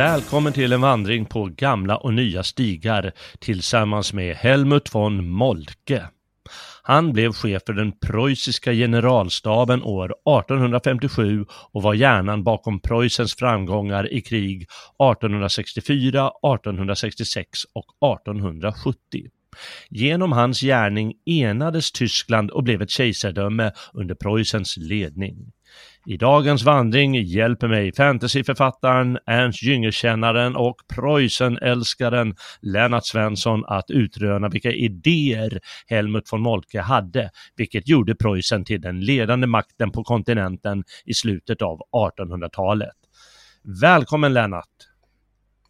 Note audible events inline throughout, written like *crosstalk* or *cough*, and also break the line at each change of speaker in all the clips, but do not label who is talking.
Välkommen till en vandring på gamla och nya stigar tillsammans med Helmut von Moltke. Han blev chef för den preussiska generalstaben år 1857 och var hjärnan bakom Preussens framgångar i krig 1864, 1866 och 1870. Genom hans gärning enades Tyskland och blev ett kejsardöme under Preussens ledning. I dagens vandring hjälper mig fantasyförfattaren, Ernst Jünger-kännaren och Preussen-älskaren Lennart Svensson att utröna vilka idéer Helmut von Moltke hade, vilket gjorde Preussen till den ledande makten på kontinenten i slutet av 1800-talet. Välkommen Lennart!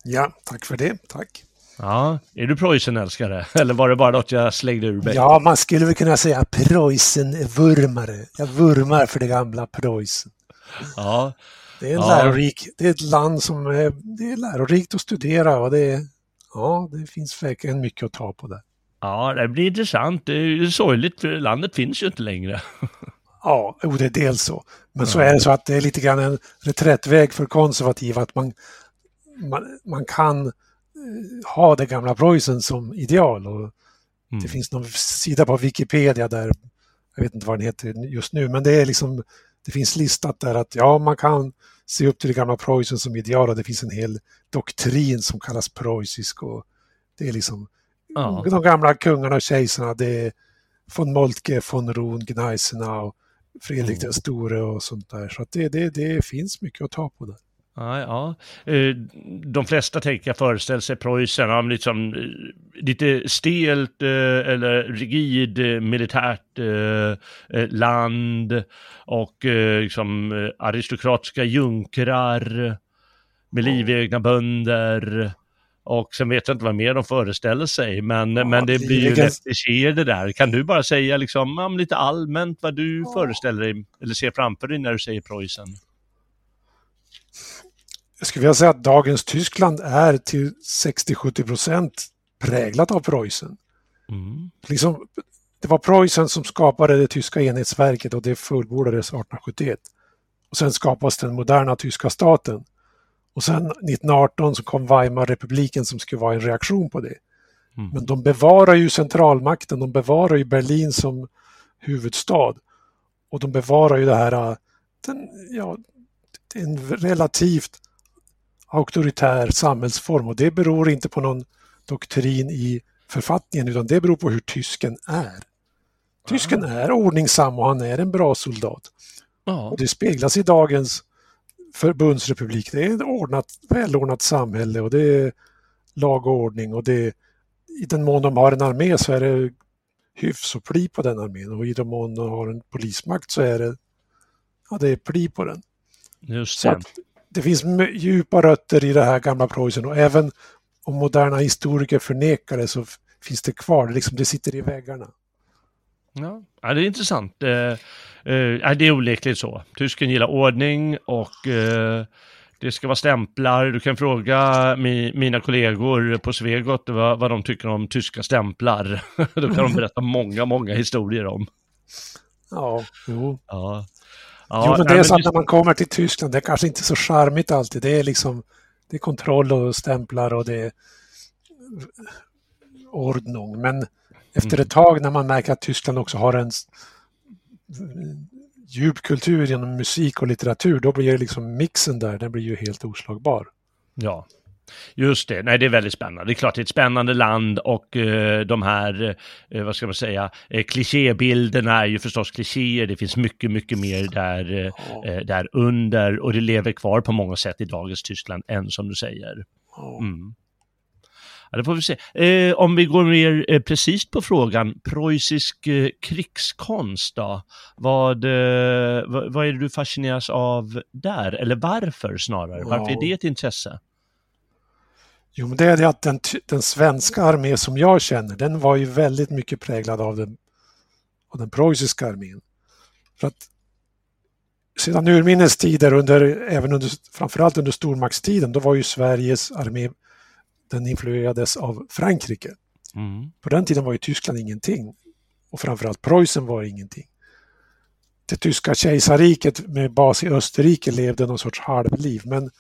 Ja, tack för det. Tack.
Ja, är du Preussen-älskare? *laughs* Eller var det bara något jag slängde ur mig?
Ja, man skulle väl kunna säga Preussen-vurmare. Jag vurmar för det gamla Preussen.
Ja,
Det är, en
Ja.
lärorik, det är ett land som är, det är lärorikt att studera och det, är, ja, det finns verkligen mycket att ta på där.
ja det blir intressant. Det är ju sorgligt för landet finns ju inte längre. *laughs*
Ja, jo, det är dels så. Men så är det så att det är lite grann en reträttväg för konservativa att man, man, man kan eh, ha det gamla Preussen som ideal. Och
Mm.
Det finns någon sida på Wikipedia där, jag vet inte vad den heter just nu, men det är liksom, det finns listat där att ja, man kan se upp till det gamla Preussen som ideal och det finns en hel doktrin som kallas preussisk och det är liksom
Ja.
de gamla kungarna och kejsarna, det är von Moltke, von Roon, Gneisenau, Fredrik
Mm.
den store och sånt där. Så det, det, det finns mycket att ta på där.
Ja, ja. Eh, De flesta tänker jag föreställer sig Preussen, ja, liksom eh, lite stelt eh, eller rigid militärt land och liksom aristokratiska junkrar med livegna bönder. Och sen vet jag inte vad mer de föreställer sig, men,
Ja,
men det blir ju lätt kliché det där. Kan du bara säga liksom, ja, lite allmänt vad du föreställer dig, eller ser framför dig när du säger Preussen?
Jag skulle vilja säga att dagens Tyskland är till 60-70 procent präglat av Preussen.
Mm.
Liksom, det var Preussen som skapade det tyska enhetsverket och det fullbordades 1871. Och sen skapades den moderna tyska staten. Och sen 1918 så kom Weimarrepubliken som skulle vara en reaktion på det.
Mm.
Men de bevarar ju centralmakten, de bevarar ju Berlin som huvudstad. Och de bevarar ju det här, äh, den, ja, en relativt auktoritär samhällsform och det beror inte på någon doktrin i författningen utan det beror på hur tysken är. Tysken är ordningsam och han är en bra soldat. Och det speglas i dagens förbundsrepublik. Det är ett ordnat, välordnat samhälle och det är lag och ordning och det i den mån de har en armé så är det hyfs och pli på den armén och i den mån de har en polismakt så är det, ja, det är pli på den.
Just
Så att det finns djupa rötter i det här gamla Preussen och även om moderna historiker förnekar det så finns det kvar, det, liksom, det sitter i väggarna.
Ja, ja det är intressant. Eh, eh, det är onekligen så. Tysken gillar ordning och eh, det ska vara stämplar. Du kan fråga mi, mina kollegor på Svegot vad, vad de tycker om tyska stämplar. *laughs* Då kan de berätta många, många historier om.
Ja, jo.
Ja.
Jo, men det är så att när man kommer till Tyskland, det är kanske inte så charmigt alltid. Det är liksom det är kontroll och stämplar och det är ordning. Men efter
Mm.
ett tag när man märker att Tyskland också har en djup kultur genom musik och litteratur, då blir liksom mixen där, den blir ju helt oslagbar.
Ja, Just det, nej det är väldigt spännande. Det är klart det är ett spännande land och eh, de här, eh, vad ska man säga, eh, klichébilderna är ju förstås klichéer. Det finns mycket, mycket mer där, eh, där under och det lever kvar på många sätt i dagens Tyskland än som du säger. Mm. Ja, det får vi se. Eh, om vi går mer eh, precis på frågan, preussisk eh, krigskonst då? Vad, eh, vad, vad, är det du fascineras av där? Eller varför snarare? Varför är det ett intresse?
Jo, men det är det att den, den svenska armé som jag känner, den var ju väldigt mycket präglad av den, av den preussiska armén. För att sedan urminnes tider, under, även under, framförallt under stormaktstiden, då var ju Sveriges armé, den influerades av Frankrike. Mm. På den tiden var ju Tyskland ingenting och framförallt Preussen var ingenting. Det tyska kejsarriket med bas i Österrike levde någon sorts halvliv, men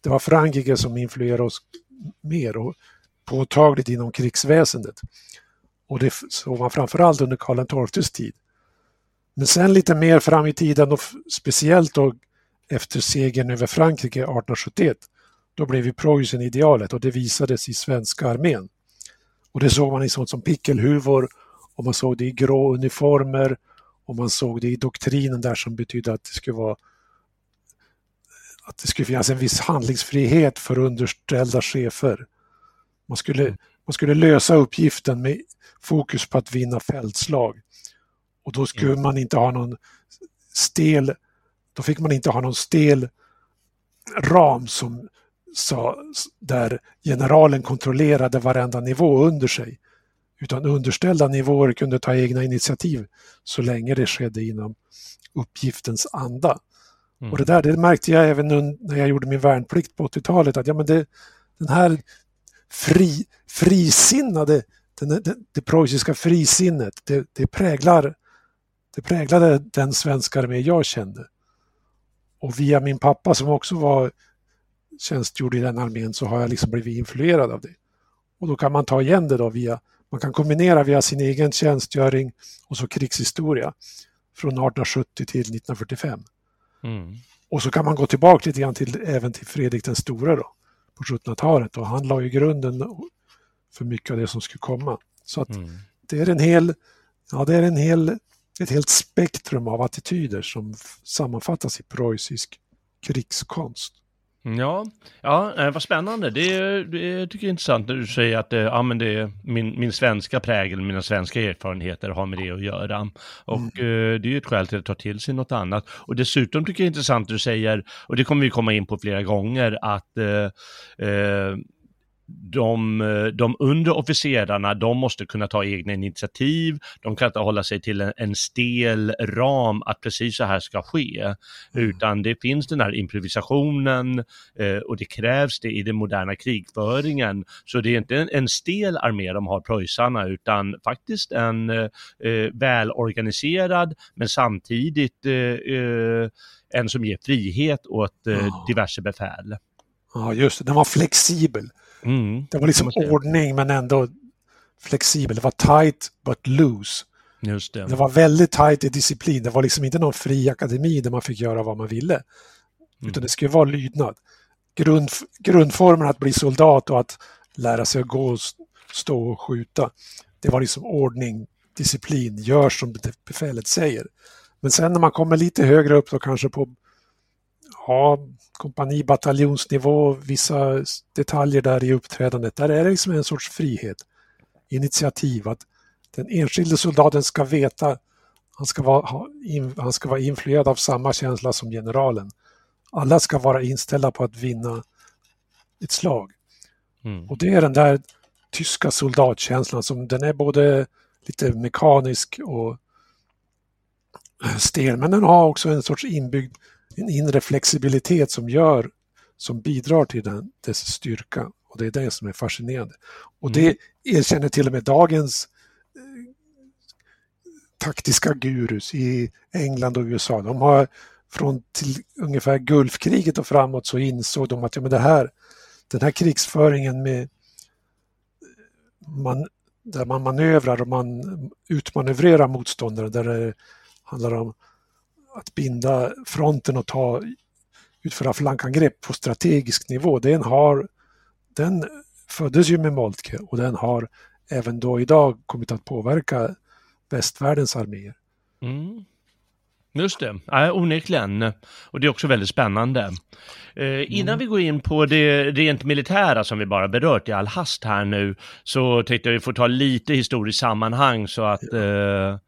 det var Frankrike som influerade oss mer och påtagligt inom krigsväsendet. Och det såg man framförallt under Karl XIIs tid. Men sen lite mer fram i tiden och speciellt då efter segern över Frankrike 1871, då blev ju Preussen idealet och det visades i svenska armén. Och det såg man i sånt som pickelhuvor och man såg det i grå uniformer och man såg det i doktrinen där som betydde att det skulle vara att det skulle finnas en viss handlingsfrihet för underställda chefer. Man skulle, mm. man skulle lösa uppgiften med fokus på att vinna fältslag. Och då skulle mm. man inte ha någon stel, då fick man inte ha någon stel ram som sa, där generalen kontrollerade varenda nivå under sig. Utan underställda nivåer kunde ta egna initiativ så länge det skedde inom uppgiftens anda. Mm. Och det där det märkte jag även när jag gjorde min värnplikt på 80-talet att ja, men det, den här fri, frisinnade, den, det, det preussiska frisinnet, det, det, präglar, det präglade den svenska armé jag kände. Och via min pappa som också var tjänstgjord i den armén så har jag liksom blivit influerad av det. Och då kan man ta igen det då via, man kan kombinera via sin egen tjänstgöring och så krigshistoria från 1870 till 1945. Mm. Och så kan man gå tillbaka lite grann till, även till Fredrik den store då, på 1700-talet och han la ju grunden för mycket av det som skulle komma. Så att mm. det är en hel, ja det är en hel, ett helt spektrum av attityder som sammanfattas i preussisk krigskonst.
Ja, ja vad spännande. Det, det tycker jag är intressant när du säger att ja, men det min, min svenska prägel, mina svenska erfarenheter har med det att göra. Och mm. eh, det är ju ett skäl till att ta till sig något annat. Och dessutom tycker jag det är intressant när du säger, och det kommer vi komma in på flera gånger, att eh, eh, de, de underofficerarna, de måste kunna ta egna initiativ, de kan inte hålla sig till en, en stel ram att precis så här ska ske, mm. utan det finns den här improvisationen eh, och det krävs det i den moderna krigföringen. Så det är inte en, en stel armé de har, preussarna, utan faktiskt en eh, eh välorganiserad men samtidigt eh, eh, en som ger frihet åt eh, diverse befäl.
Ja, just det, den var flexibel. Mm. Det var liksom ordning men ändå flexibel. Det var tight but loose.
Just det.
det var väldigt tight i disciplin. Det var liksom inte någon fri akademi där man fick göra vad man ville. Mm. Utan det skulle vara lydnad. Grund, grundformen att bli soldat och att lära sig att gå, stå och skjuta. Det var liksom ordning, disciplin, gör som befälet säger. Men sen när man kommer lite högre upp då kanske på ja, kompani, bataljonsnivå, vissa detaljer där i uppträdandet, där är det liksom en sorts frihet, initiativ, att den enskilde soldaten ska veta, han ska vara, han ska vara influerad av samma känsla som generalen. Alla ska vara inställda på att vinna ett slag. Mm. Och det är den där tyska soldatkänslan som den är både lite mekanisk och stel, men den har också en sorts inbyggd en inre flexibilitet som gör, som bidrar till den, dess styrka. Och det är det som är fascinerande. Och det mm. erkänner till och med dagens eh, taktiska gurus i England och USA. De har från till ungefär Gulfkriget och framåt så insåg de att ja, men det här, den här krigsföringen med man, där man manövrar och man utmanövrerar motståndare, där det handlar om att binda fronten och ta, utföra flankangrepp på strategisk nivå. Den, har, den föddes ju med Moltke och den har även då idag kommit att påverka västvärldens arméer.
Mm. Just det, ja, onekligen. Och det är också väldigt spännande. Eh, innan mm. vi går in på det rent militära som vi bara berört i all hast här nu, så tänkte jag vi får ta lite historiskt sammanhang så att, ja. eh,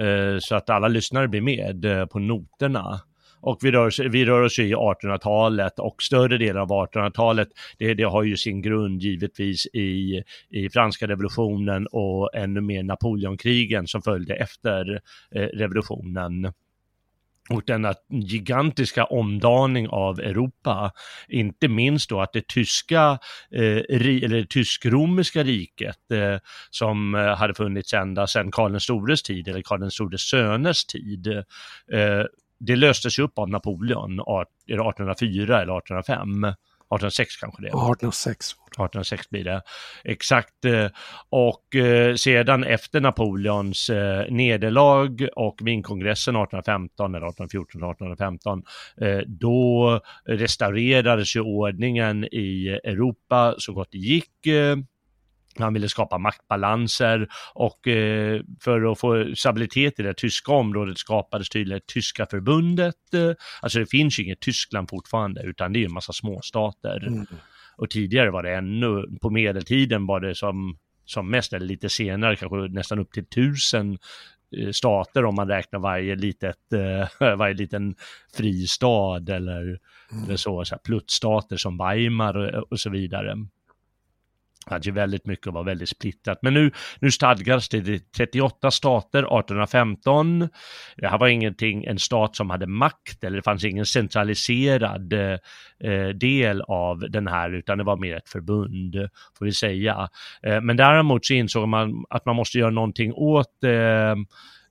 Eh, så att alla lyssnare blir med eh, på noterna. Och vi rör, vi rör oss i 1800-talet och större delen av 1800-talet, det, det, har ju sin grund givetvis i, i franska revolutionen och ännu mer Napoleonkrigen som följde efter eh, revolutionen och denna gigantiska omdaning av Europa, inte minst då att det tyska, eh, eller tysk-romerska riket eh, som eh, hade funnits ända sedan Karl den stores tid, eller Karl den stores söners tid, eh, det löstes ju upp av Napoleon 1804 eller 1805. 1806 kanske det
1806.
1806 blir det. Exakt. Eh, och eh, sedan efter Napoleons eh, nederlag och Wienkongressen 1815 eller 1814 1815 då restaurerades ju ordningen i Europa så gott det gick han ville skapa maktbalanser och eh, för att få stabilitet i det tyska området skapades tydligen Tyska förbundet. Alltså det finns ju inget Tyskland fortfarande utan det är en massa småstater. Mm. Och tidigare var det ännu, på medeltiden var det som, som mest, eller lite senare, kanske nästan upp till tusen eh, stater om man räknar varje litet, eh, *laughs* varje liten fristad eller, mm. eller så, så här, pluttstater som Weimar och, och så vidare hade ju väldigt mycket och var väldigt splittrat. Men nu, nu stadgas det i 38 stater 1815. Det här var ingenting, en stat som hade makt eller det fanns ingen centraliserad eh, del av den här utan det var mer ett förbund får vi säga. Eh, men däremot så insåg man att man måste göra någonting åt eh,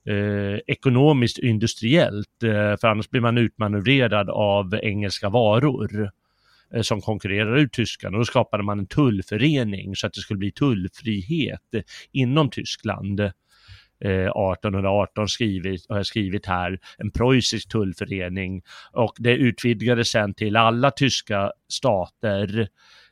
Eh, ekonomiskt industriellt, eh, för annars blir man utmanövrerad av engelska varor. Eh, som konkurrerar ut tyskarna. Och då skapade man en tullförening så att det skulle bli tullfrihet inom Tyskland. Eh, 1818 skrivit, har jag skrivit här, en preussisk tullförening och det utvidgades sen till alla tyska stater eh,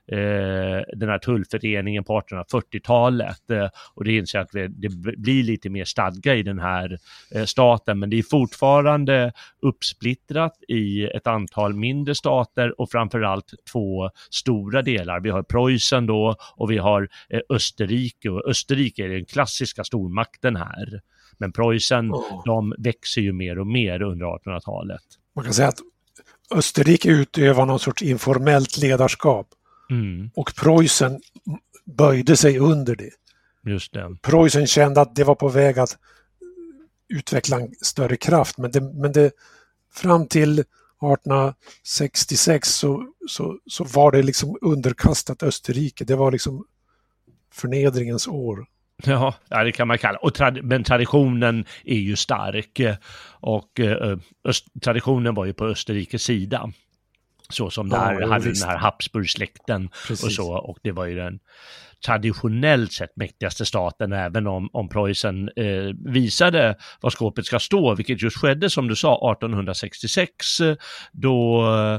den här tullföreningen på 1840-talet eh, och det inser att det blir lite mer stadga i den här eh, staten men det är fortfarande uppsplittrat i ett antal mindre stater och framförallt två stora delar. Vi har Preussen då och vi har eh, Österrike och Österrike är den klassiska stormakten här. Men Preussen, oh. de växer ju mer och mer under 1800-talet.
Man kan säga att Österrike utövar någon sorts informellt ledarskap Mm. Och Preussen böjde sig under det.
Just det.
Preussen kände att det var på väg att utveckla en större kraft men det, men det fram till 1866 så, så, så var det liksom underkastat Österrike. Det var liksom förnedringens år.
Ja, det kan man kalla och trad Men traditionen är ju stark och eh, traditionen var ju på Österrikes sida. Så som ja, där hade visst. den här Habsburgsläkten och så och det var ju den traditionellt sett mäktigaste staten, även om, om Preussen eh, visade var skåpet ska stå, vilket just skedde som du sa 1866, då eh,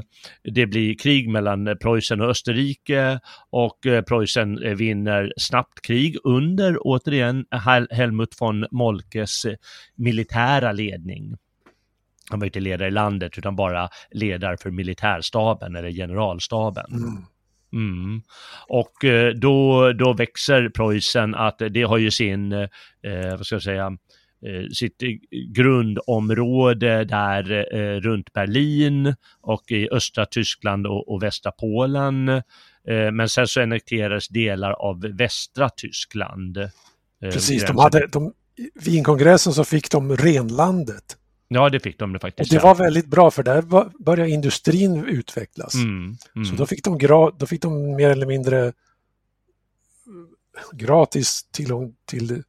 det blir krig mellan Preussen och Österrike och eh, Preussen eh, vinner snabbt krig under, återigen, Hel Helmut von Moltkes militära ledning han var inte ledare i landet utan bara ledare för militärstaben eller generalstaben. Mm. Mm. Och eh, då, då växer Preussen att det har ju sin, eh, vad ska jag säga, eh, sitt grundområde där eh, runt Berlin och i östra Tyskland och, och västra Polen. Eh, men sen så annekterades delar av västra Tyskland. Eh,
Precis, de hade, de, Wienkongressen så fick de renlandet.
Ja, det fick de det faktiskt.
Och det var väldigt bra för där började industrin utvecklas. Mm, mm. Så då fick, de då fick de mer eller mindre gratis tillgång till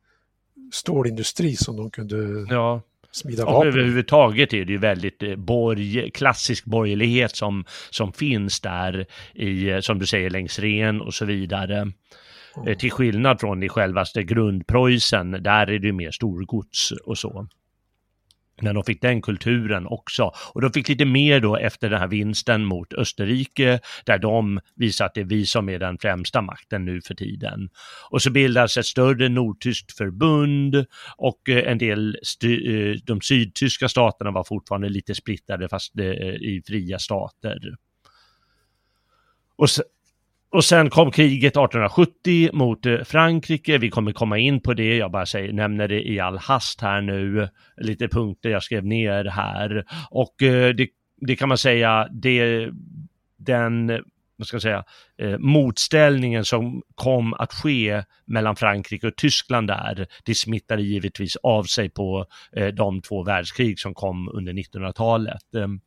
stålindustri som de kunde ja. smida vapen.
Överhuvudtaget är det ju väldigt eh, borg, klassisk borgerlighet som, som finns där i, eh, som du säger, längs Ren och så vidare. Mm. Till skillnad från i självaste grundpreussen, där är det mer storgods och så när de fick den kulturen också. Och de fick lite mer då efter den här vinsten mot Österrike, där de visar att det är vi som är den främsta makten nu för tiden. Och så bildas ett större nordtyskt förbund och eh, en del, eh, de sydtyska staterna var fortfarande lite splittrade fast eh, i fria stater. Och och sen kom kriget 1870 mot eh, Frankrike. Vi kommer komma in på det. Jag bara säger, nämner det i all hast här nu. Lite punkter jag skrev ner här. Och eh, det, det kan man säga, det, den vad ska jag säga, eh, motställningen som kom att ske mellan Frankrike och Tyskland där, det smittade givetvis av sig på eh, de två världskrig som kom under 1900-talet. Eh, mm.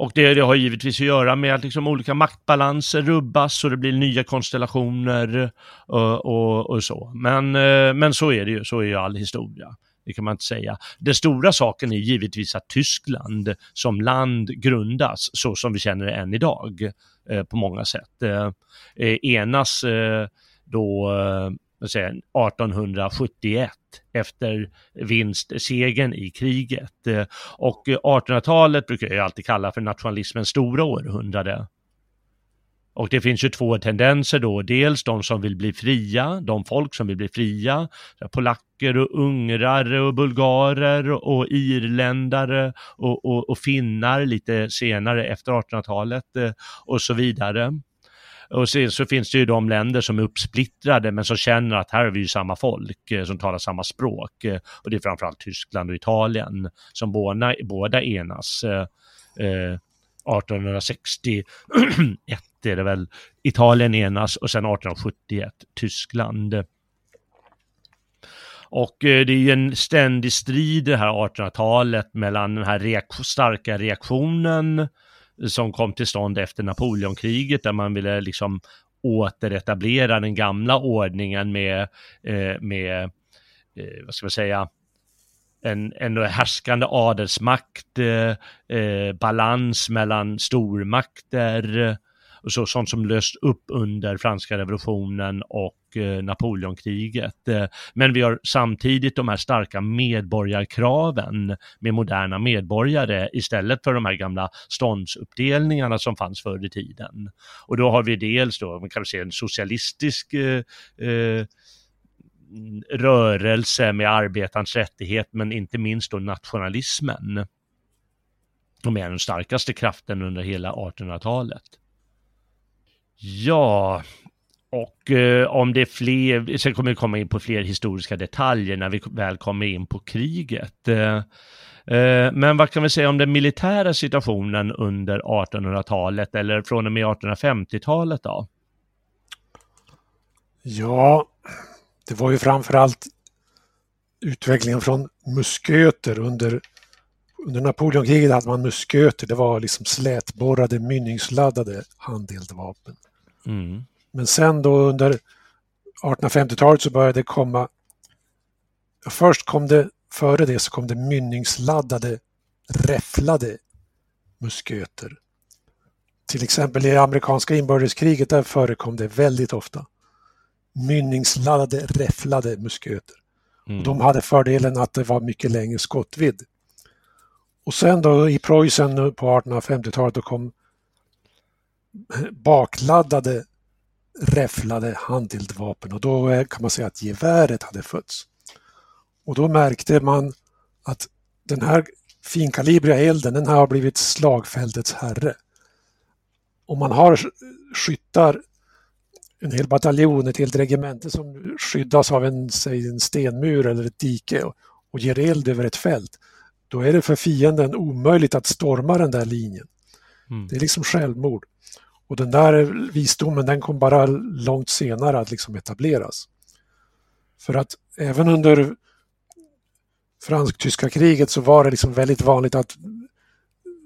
Och det, det, har givetvis att göra med att liksom olika maktbalanser rubbas och det blir nya konstellationer och, och, och, så. Men, eh, men så är det ju, så är ju all historia. Det kan man inte säga. Den stora saken är givetvis att Tyskland som land grundas så som vi känner det än idag eh, på många sätt. Enas då säga, 1871 efter vinstsegen i kriget. Eh, och 1800-talet brukar jag alltid kalla för nationalismens stora århundrade. Och det finns ju två tendenser då, dels de som vill bli fria, de folk som vill bli fria, polacker och ungrare och bulgarer och irländare och, och, och finnar lite senare efter 1800-talet eh, och så vidare. Och sen så finns det ju de länder som är uppsplittrade men som känner att här är vi ju samma folk eh, som talar samma språk. Eh, och det är framförallt Tyskland och Italien som båda, båda enas. Eh, 1861 *clears throat* är det väl, Italien enas och sen 1871 Tyskland. Och det är ju en ständig strid det här 1800-talet mellan den här reak starka reaktionen som kom till stånd efter Napoleonkriget där man ville liksom återetablera den gamla ordningen med, eh, med eh, vad ska man säga, en, en härskande adelsmakt, eh, eh balans mellan stormakter, och så, sånt som löst upp under franska revolutionen och eh, Napoleonkriget. Eh, men vi har samtidigt de här starka medborgarkraven med moderna medborgare istället för de här gamla ståndsuppdelningarna som fanns förr i tiden. Och då har vi dels då, man kan säga en socialistisk eh, eh, rörelse med arbetarens rättighet, men inte minst då nationalismen. De är den starkaste kraften under hela 1800-talet. Ja, och eh, om det är fler, sen kommer vi komma in på fler historiska detaljer när vi väl kommer in på kriget. Eh, eh, men vad kan vi säga om den militära situationen under 1800-talet eller från och med 1850-talet då?
Ja, det var ju framförallt utvecklingen från musköter under, under Napoleonkriget hade man musköter, det var liksom slätborrade mynningsladdade handeldvapen. Mm. Men sen då under 1850-talet så började det komma, först kom det, före det så kom det mynningsladdade, räfflade musköter. Till exempel i amerikanska inbördeskriget där förekom det väldigt ofta. Mynningsladdade, räfflade musköter. Mm. de hade fördelen att det var mycket längre skottvidd. Och sen då i Preussen på 1850-talet då kom bakladdade räfflade handeldvapen och då kan man säga att geväret hade fötts. Och då märkte man att den här finkalibriga elden den har blivit slagfältets herre. Om man har skyttar, en hel bataljon, ett helt regemente som skyddas av en, säg, en stenmur eller ett dike och, och ger eld över ett fält, då är det för fienden omöjligt att storma den där linjen. Mm. Det är liksom självmord. Och den där visdomen den kom bara långt senare att liksom etableras. För att även under fransk-tyska kriget så var det liksom väldigt vanligt att,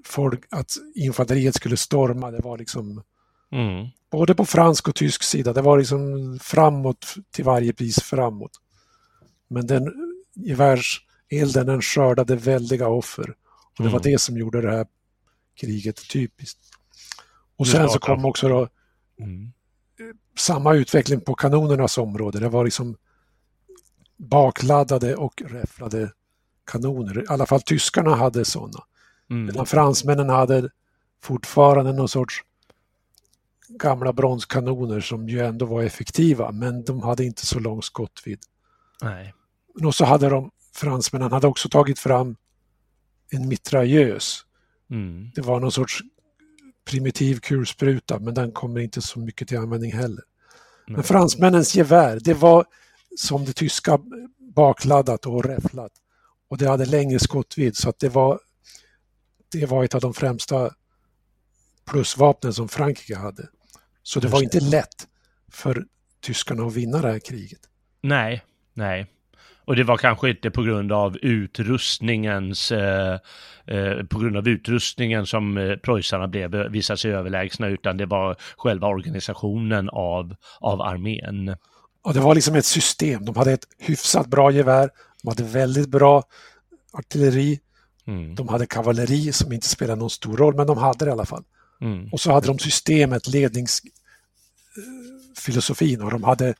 folk, att infanteriet skulle storma. Det var liksom mm. både på fransk och tysk sida. Det var liksom framåt till varje pris framåt. Men den gevärselden den skördade väldiga offer. Och det var mm. det som gjorde det här kriget typiskt. Och sen så kom också då mm. samma utveckling på kanonernas område. Det var liksom bakladdade och räfflade kanoner. I alla fall tyskarna hade sådana.
Mm.
Medan fransmännen hade fortfarande någon sorts gamla bronskanoner som ju ändå var effektiva men de hade inte så lång skottvidd.
Nej.
Och så hade de, fransmännen hade också tagit fram en mitrailleuse.
Mm.
Det var någon sorts primitiv kulspruta men den kommer inte så mycket till användning heller. Men fransmännens gevär, det var som det tyska bakladdat och räfflat. Och det hade längre skottvidd så att det var, det var ett av de främsta plusvapnen som Frankrike hade. Så det var inte lätt för tyskarna att vinna det här kriget.
Nej, nej. Och det var kanske inte på grund av utrustningens, eh, eh, på grund av utrustningen som eh, preussarna blev, eh, visade sig överlägsna, utan det var själva organisationen av, av armén.
Och det var liksom ett system. De hade ett hyfsat bra gevär, de hade väldigt bra artilleri,
Mm.
de hade kavalleri som inte spelade någon stor roll, men de hade det i alla fall.
Mm.
Och så hade de systemet, ledningsfilosofin och de hade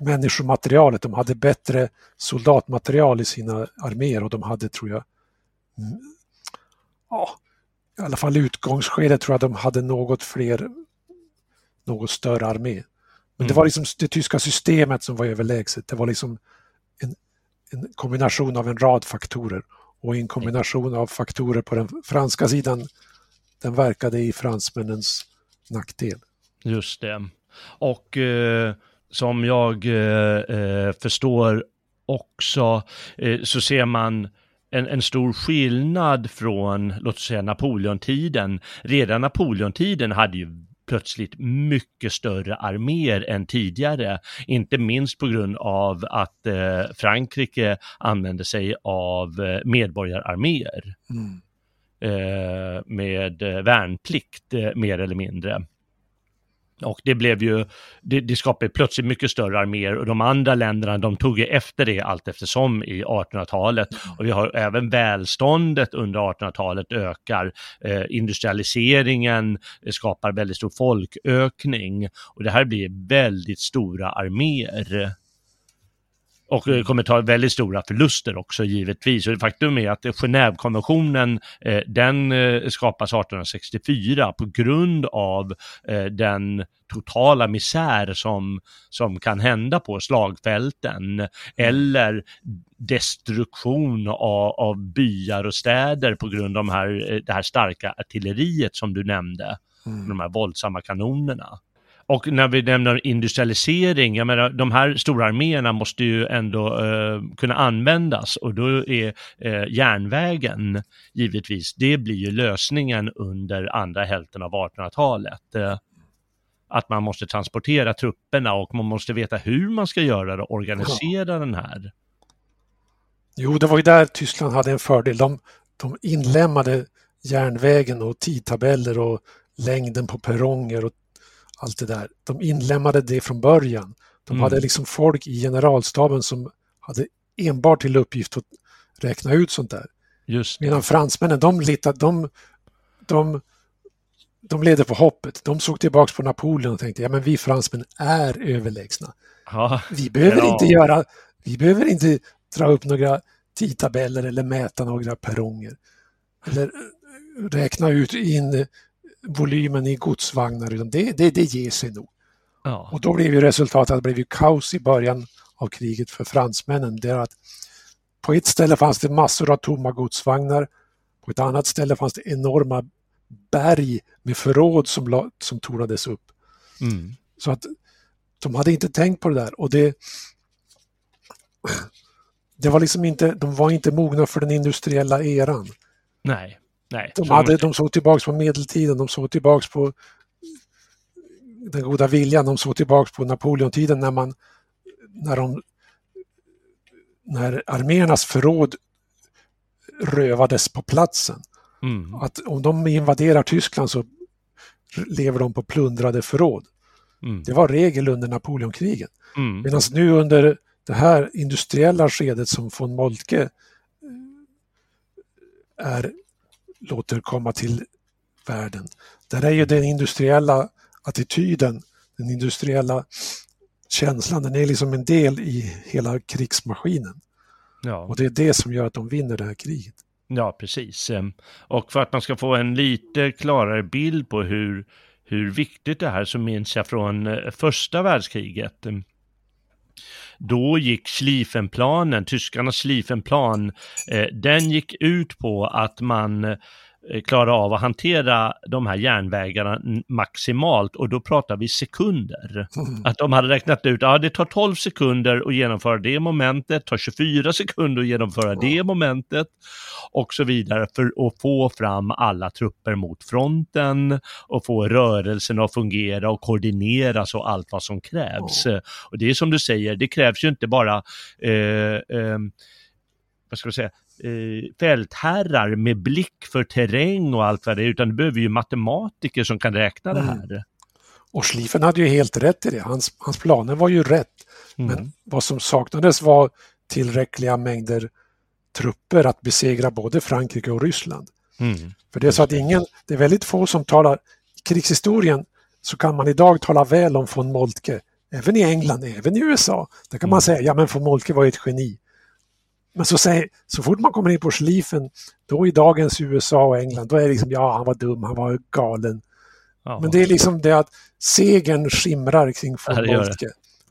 människomaterialet. De hade bättre soldatmaterial i sina arméer och de hade, tror jag, mm, ja, i alla fall i utgångsskedet tror jag de hade något fler, något större armé. Men det
Mm.
var liksom det tyska systemet som var överlägset. Det var liksom en, en kombination av en rad faktorer och en kombination av faktorer på den franska sidan den verkade i fransmännens nackdel.
Just det. Och eh, som jag eh, eh, förstår också eh, så ser man en, en stor skillnad från, låt oss säga Napoleontiden. Redan Napoleontiden hade ju plötsligt mycket större arméer än tidigare. Inte minst på grund av att eh, Frankrike använde sig av eh, medborgararméer
Mm.
eh, med eh, värnplikt eh, mer eller mindre. Och det blev ju, det, det skapade plötsligt mycket större arméer och de andra länderna de tog ju efter det allt eftersom i 1800-talet. Och vi har även välståndet under 1800-talet ökar. Eh, industrialiseringen skapar väldigt stor folkökning och det här blir väldigt stora arméer. Och det kommer ta väldigt stora förluster också givetvis. Och faktum är att Genèvekonventionen, eh, den eh, skapas 1864 på grund av eh, den totala misär som, som kan hända på slagfälten. Eller destruktion av, av byar och städer på grund av de här, eh, det här starka artilleriet som du nämnde.
Mm.
De här våldsamma kanonerna. Och när vi nämner industrialisering, jag menar de här stora arméerna måste ju ändå eh, kunna användas och då är eh, järnvägen givetvis, det blir ju lösningen under andra hälften av 1800-talet. Eh, att man måste transportera trupperna och man måste veta hur man ska göra det och organisera den här.
Jo, det var ju där Tyskland hade en fördel. De, de inlämnade järnvägen och tidtabeller och längden på perronger och allt det där. De inlämnade det från början. De
Mm.
hade liksom folk i generalstaben som hade enbart till uppgift att räkna ut sånt där.
Just
Medan fransmännen, de, litade, de, de, de ledde på hoppet. De såg tillbaks på Napoleon och tänkte, ja men vi fransmän är överlägsna.
ja,
Vi behöver
Ja.
inte göra, vi behöver inte dra upp några tidtabeller eller mäta några perronger. Eller eh, räkna ut in volymen i godsvagnar, utan det, det, det ger sig nog.
ja,
Och då blev ju resultatet att det blev ju kaos i början av kriget för fransmännen. Det är att på ett ställe fanns det massor av tomma godsvagnar. På ett annat ställe fanns det enorma berg med förråd som, la, som tornades upp.
mm,
Så att de hade inte tänkt på det där och det det var liksom inte, de var inte mogna för den industriella eran.
nej, nej.
De, hade, de såg tillbaks på medeltiden, de såg tillbaks på den goda viljan, de såg tillbaks på Napoleontiden när man när de när arméernas förråd rövades på platsen.
mm,
Att om de invaderar Tyskland så lever de på plundrade förråd.
mm,
Det var regel under Napoleonkrigen.
mm,
Medan nu under det här industriella skedet som von Moltke eh, är, låter komma till världen. Där är ju den industriella attityden, den industriella känslan, den är liksom en del i hela krigsmaskinen.
Ja.
Och det är det som gör att de vinner det här kriget.
Ja, precis. Ehm, Och för att man ska få en lite klarare bild på hur, hur viktigt det här så minns jag från eh, första världskriget. Då gick Schlieffenplanen, tyskarnas Schlieffenplan, eh, den gick ut på att man eh, klara av att hantera de här järnvägarna maximalt och då pratar vi sekunder. Att de hade räknat ut, ja det tar 12 sekunder att genomföra det momentet, tar 24 sekunder att genomföra det momentet och så vidare för att få fram alla trupper mot fronten och få rörelsen att fungera och koordineras och allt vad som krävs. Och det är som du säger, det krävs ju inte bara eh, eh, vad ska jag säga, eh, fältherrar med blick för terräng och allt vad det är, utan det behöver ju matematiker som kan räkna det
Mm.
här.
Och Schlieffen hade ju helt rätt i det. Hans, hans planer var ju rätt.
Mm.
Men vad som saknades var tillräckliga mängder trupper att besegra både Frankrike och Ryssland.
Mm.
För det är så att ingen, det är väldigt få som talar, i krigshistorien så kan man idag tala väl om von Moltke. Även i England, även i USA. Där kan man
Mm.
säga, ja men von Moltke var ju ett geni. Men så, säger, så fort man kommer in på Schlieffen, då i dagens USA och England, då är det liksom, ja han var dum, han var galen.
Ja.
Men det är liksom det att segern skimrar kring von. Moltke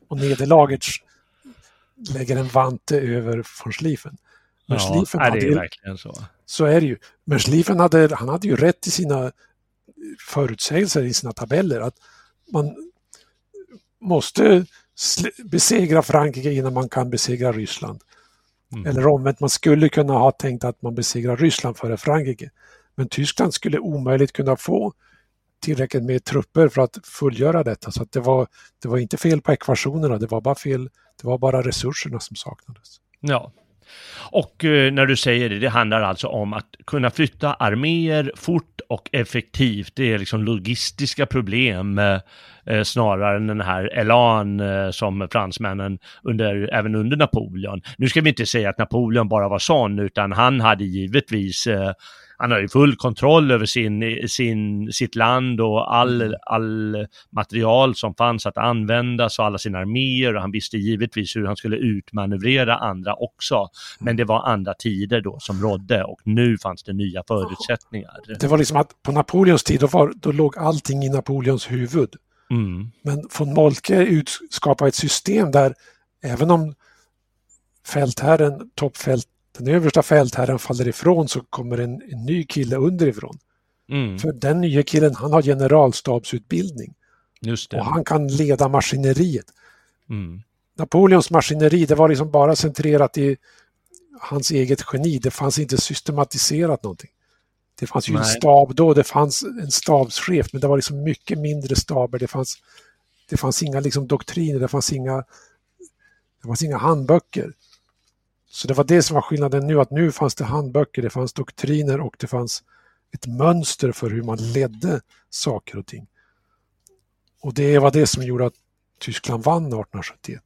och nederlaget lägger en vante över von Schlieffen. Men
ja,
Schlieffen hade ju,
verkligen så.
så är det ju. Men Schlieffen hade, han hade ju rätt i sina förutsägelser i sina tabeller att man måste besegra Frankrike innan man kan besegra Ryssland.
Mm.
Eller omvänt, man skulle kunna ha tänkt att man besegrar Ryssland före Frankrike. Men Tyskland skulle omöjligt kunna få tillräckligt med trupper för att fullgöra detta. Så att det, var, det var inte fel på ekvationerna, det var bara fel, det var bara resurserna som saknades.
Ja. Och eh, när du säger det, det handlar alltså om att kunna flytta arméer fort och effektivt. Det är liksom logistiska problem eh, eh, snarare än den här elan eh, som fransmännen under, även under Napoleon. Nu ska vi inte säga att Napoleon bara var sån, utan han hade givetvis eh, han har ju full kontroll över sin, sin, sitt land och all, all material som fanns att användas och alla sina arméer och han visste givetvis hur han skulle utmanövrera andra också. Men det var andra tider då som rådde och nu fanns det nya förutsättningar.
Det var liksom att på Napoleons tid, då, var, då låg allting i Napoleons huvud.
Mm,
Men von Moltke skapade ett system där även om fältherren, toppfält, den översta fältherren faller ifrån så kommer en, en ny kille underifrån.
mm,
För den nya killen, han har generalstabsutbildning och han kan leda maskineriet.
Mm,
Napoleons maskineri, det var liksom bara centrerat i hans eget geni. Det fanns inte systematiserat någonting. Det fanns ju en
Nej.
stab då, det fanns en stabschef, men det var liksom mycket mindre staber. Det fanns, det fanns inga liksom doktriner, det fanns inga, det fanns inga handböcker. Så det var det som var skillnaden nu, att nu fanns det handböcker, det fanns doktriner och det fanns ett mönster för hur man ledde saker och ting. Och det var det som gjorde att Tyskland vann 1871.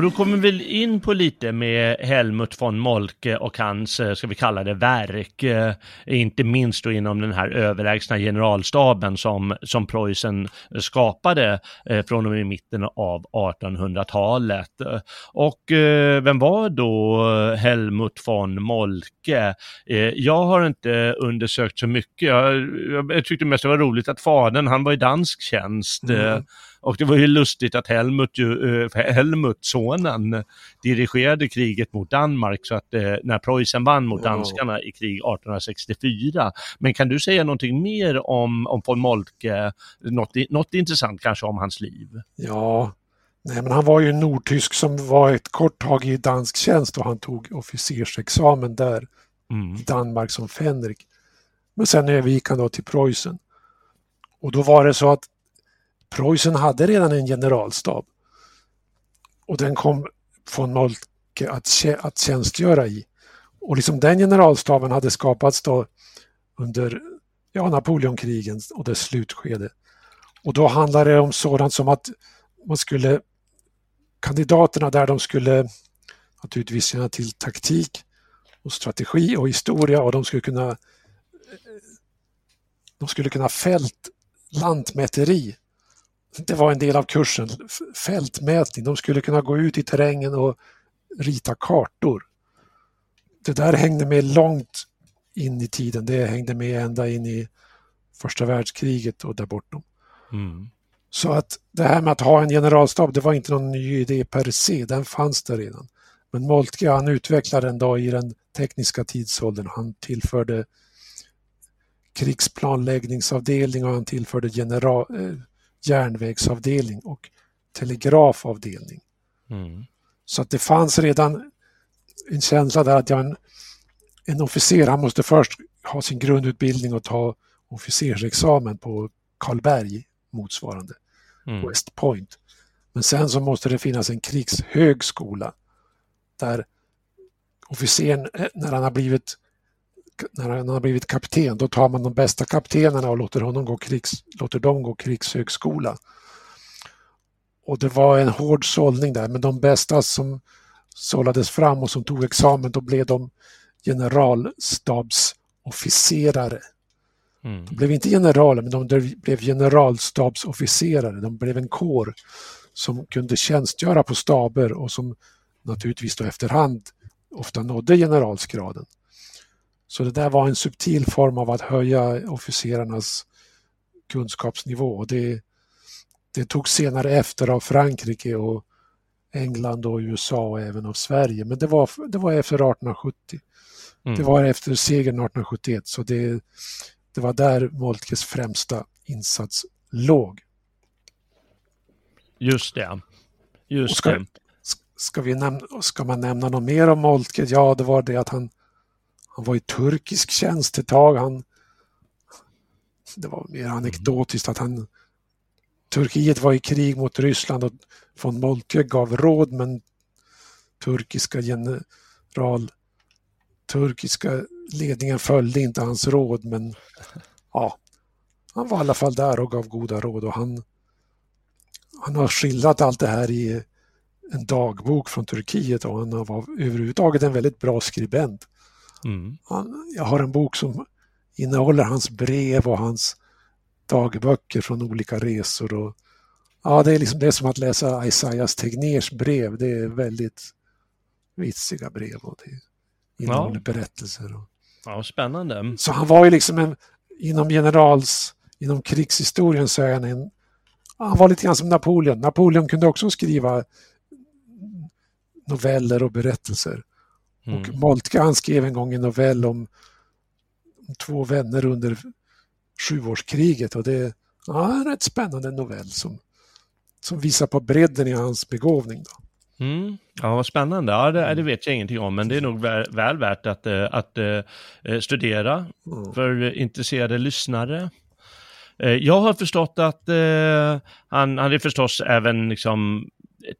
Och då kommer vi in på lite med Helmut von Molke och hans, eh, ska vi kalla det, verk. Eh, inte minst då inom den här överlägsna generalstaben som, som Preussen skapade eh, från och med mitten av 1800-talet. Och vem var då Helmut von Molke? Jag har inte undersökt så mycket. Jag, jag, tyckte mest det var roligt att fadern, han var i dansk tjänst.
Mm.
Och det var ju lustigt att Helmut, ju, eh, Helmut, sonen, dirigerade kriget mot Danmark så att eh, när Preussen vann mot danskarna i krig 1864. Men kan du säga någonting mer om, om von Moltke, något, något intressant kanske om hans liv?
Ja, nej men han var ju nordtysk som var ett kort tag i dansk tjänst och han tog officersexamen där
Mm.
i Danmark som fänrik. Men sen övergick han då till Preussen. Och då var det så att Preussen hade redan en generalstab. Och den kom von Moltke att, att tjänstgöra i. Och liksom den generalstaben hade skapats då under ja, Napoleonkrigen och dess slutskede. Och då handlade det om sådant som att man skulle kandidaterna där de skulle naturligtvis känna till taktik och strategi och historia och de skulle kunna de skulle kunna fält lantmäteri. Det var en del av kursen, fältmätning. De skulle kunna gå ut i terrängen och rita kartor. Det där hängde med långt in i tiden. Det hängde med ända in i första världskriget och där bortom. Mm. Så att det här med att ha en generalstab, det var inte någon ny idé per se, den fanns där redan. Men Moltke han utvecklade den då i den tekniska tidsåldern. Han tillförde krigsplanläggningsavdelning och han tillförde general, eh, järnvägsavdelning och telegrafavdelning. Mm. Så att det fanns redan en känsla där att jag en, en officer, han måste först ha sin grundutbildning och ta officersexamen på Karlberg motsvarande, mm. West Point. Men sen så måste det finnas en krigshögskola där officeren, eh, när han har blivit när han har blivit kapten, då tar man de bästa kaptenerna och låter, honom gå krigs, låter dem gå krigshögskola. Och det var en hård sållning där, men de bästa som sållades fram och som tog examen, då blev de generalstabsofficerare. Mm. De blev inte generaler, men de blev generalstabsofficerare. De blev en kår som kunde tjänstgöra på staber och som naturligtvis då efterhand ofta nådde generalsgraden. Så det där var en subtil form av att höja officerarnas kunskapsnivå. Det, det tog senare efter av Frankrike och England och USA och även av Sverige. Men det var, det var efter 1870. Mm. Det var efter segern 1871 så det, det var där Moltkes främsta insats låg.
Just det. Just ska, det.
Ska, vi nämna, ska man nämna något mer om Moltke? Ja, det var det att han, han var i turkisk tjänst ett tag. Han, det var mer anekdotiskt att han Turkiet var i krig mot Ryssland och von Moltke gav råd men turkiska general turkiska ledningen följde inte hans råd men ja, han var i alla fall där och gav goda råd och han, han har skildrat allt det här i en dagbok från Turkiet och han var överhuvudtaget en väldigt bra skribent. Mm. Han, jag har en bok som innehåller hans brev och hans dagböcker från olika resor. Och, ja, det är, liksom, det är som att läsa Isaias Tegnérs brev. Det är väldigt vitsiga brev och det innehåller ja. berättelser. Och...
Ja, spännande.
Så han var ju liksom en, inom generals, inom krigshistorien så är han en, han var lite grann som Napoleon. Napoleon kunde också skriva noveller och berättelser. Mm. Och Moltke han skrev en gång en novell om, om två vänner under sjuårskriget och det är ja, en rätt spännande novell som, som visar på bredden i hans begåvning. Då.
Mm. Ja, vad spännande. Ja, det, det, vet jag ingenting om, men det är nog väl, väl värt att, eh, att, att eh, studera mm. för intresserade lyssnare. Eh, jag har förstått att eh, han, han är förstås även liksom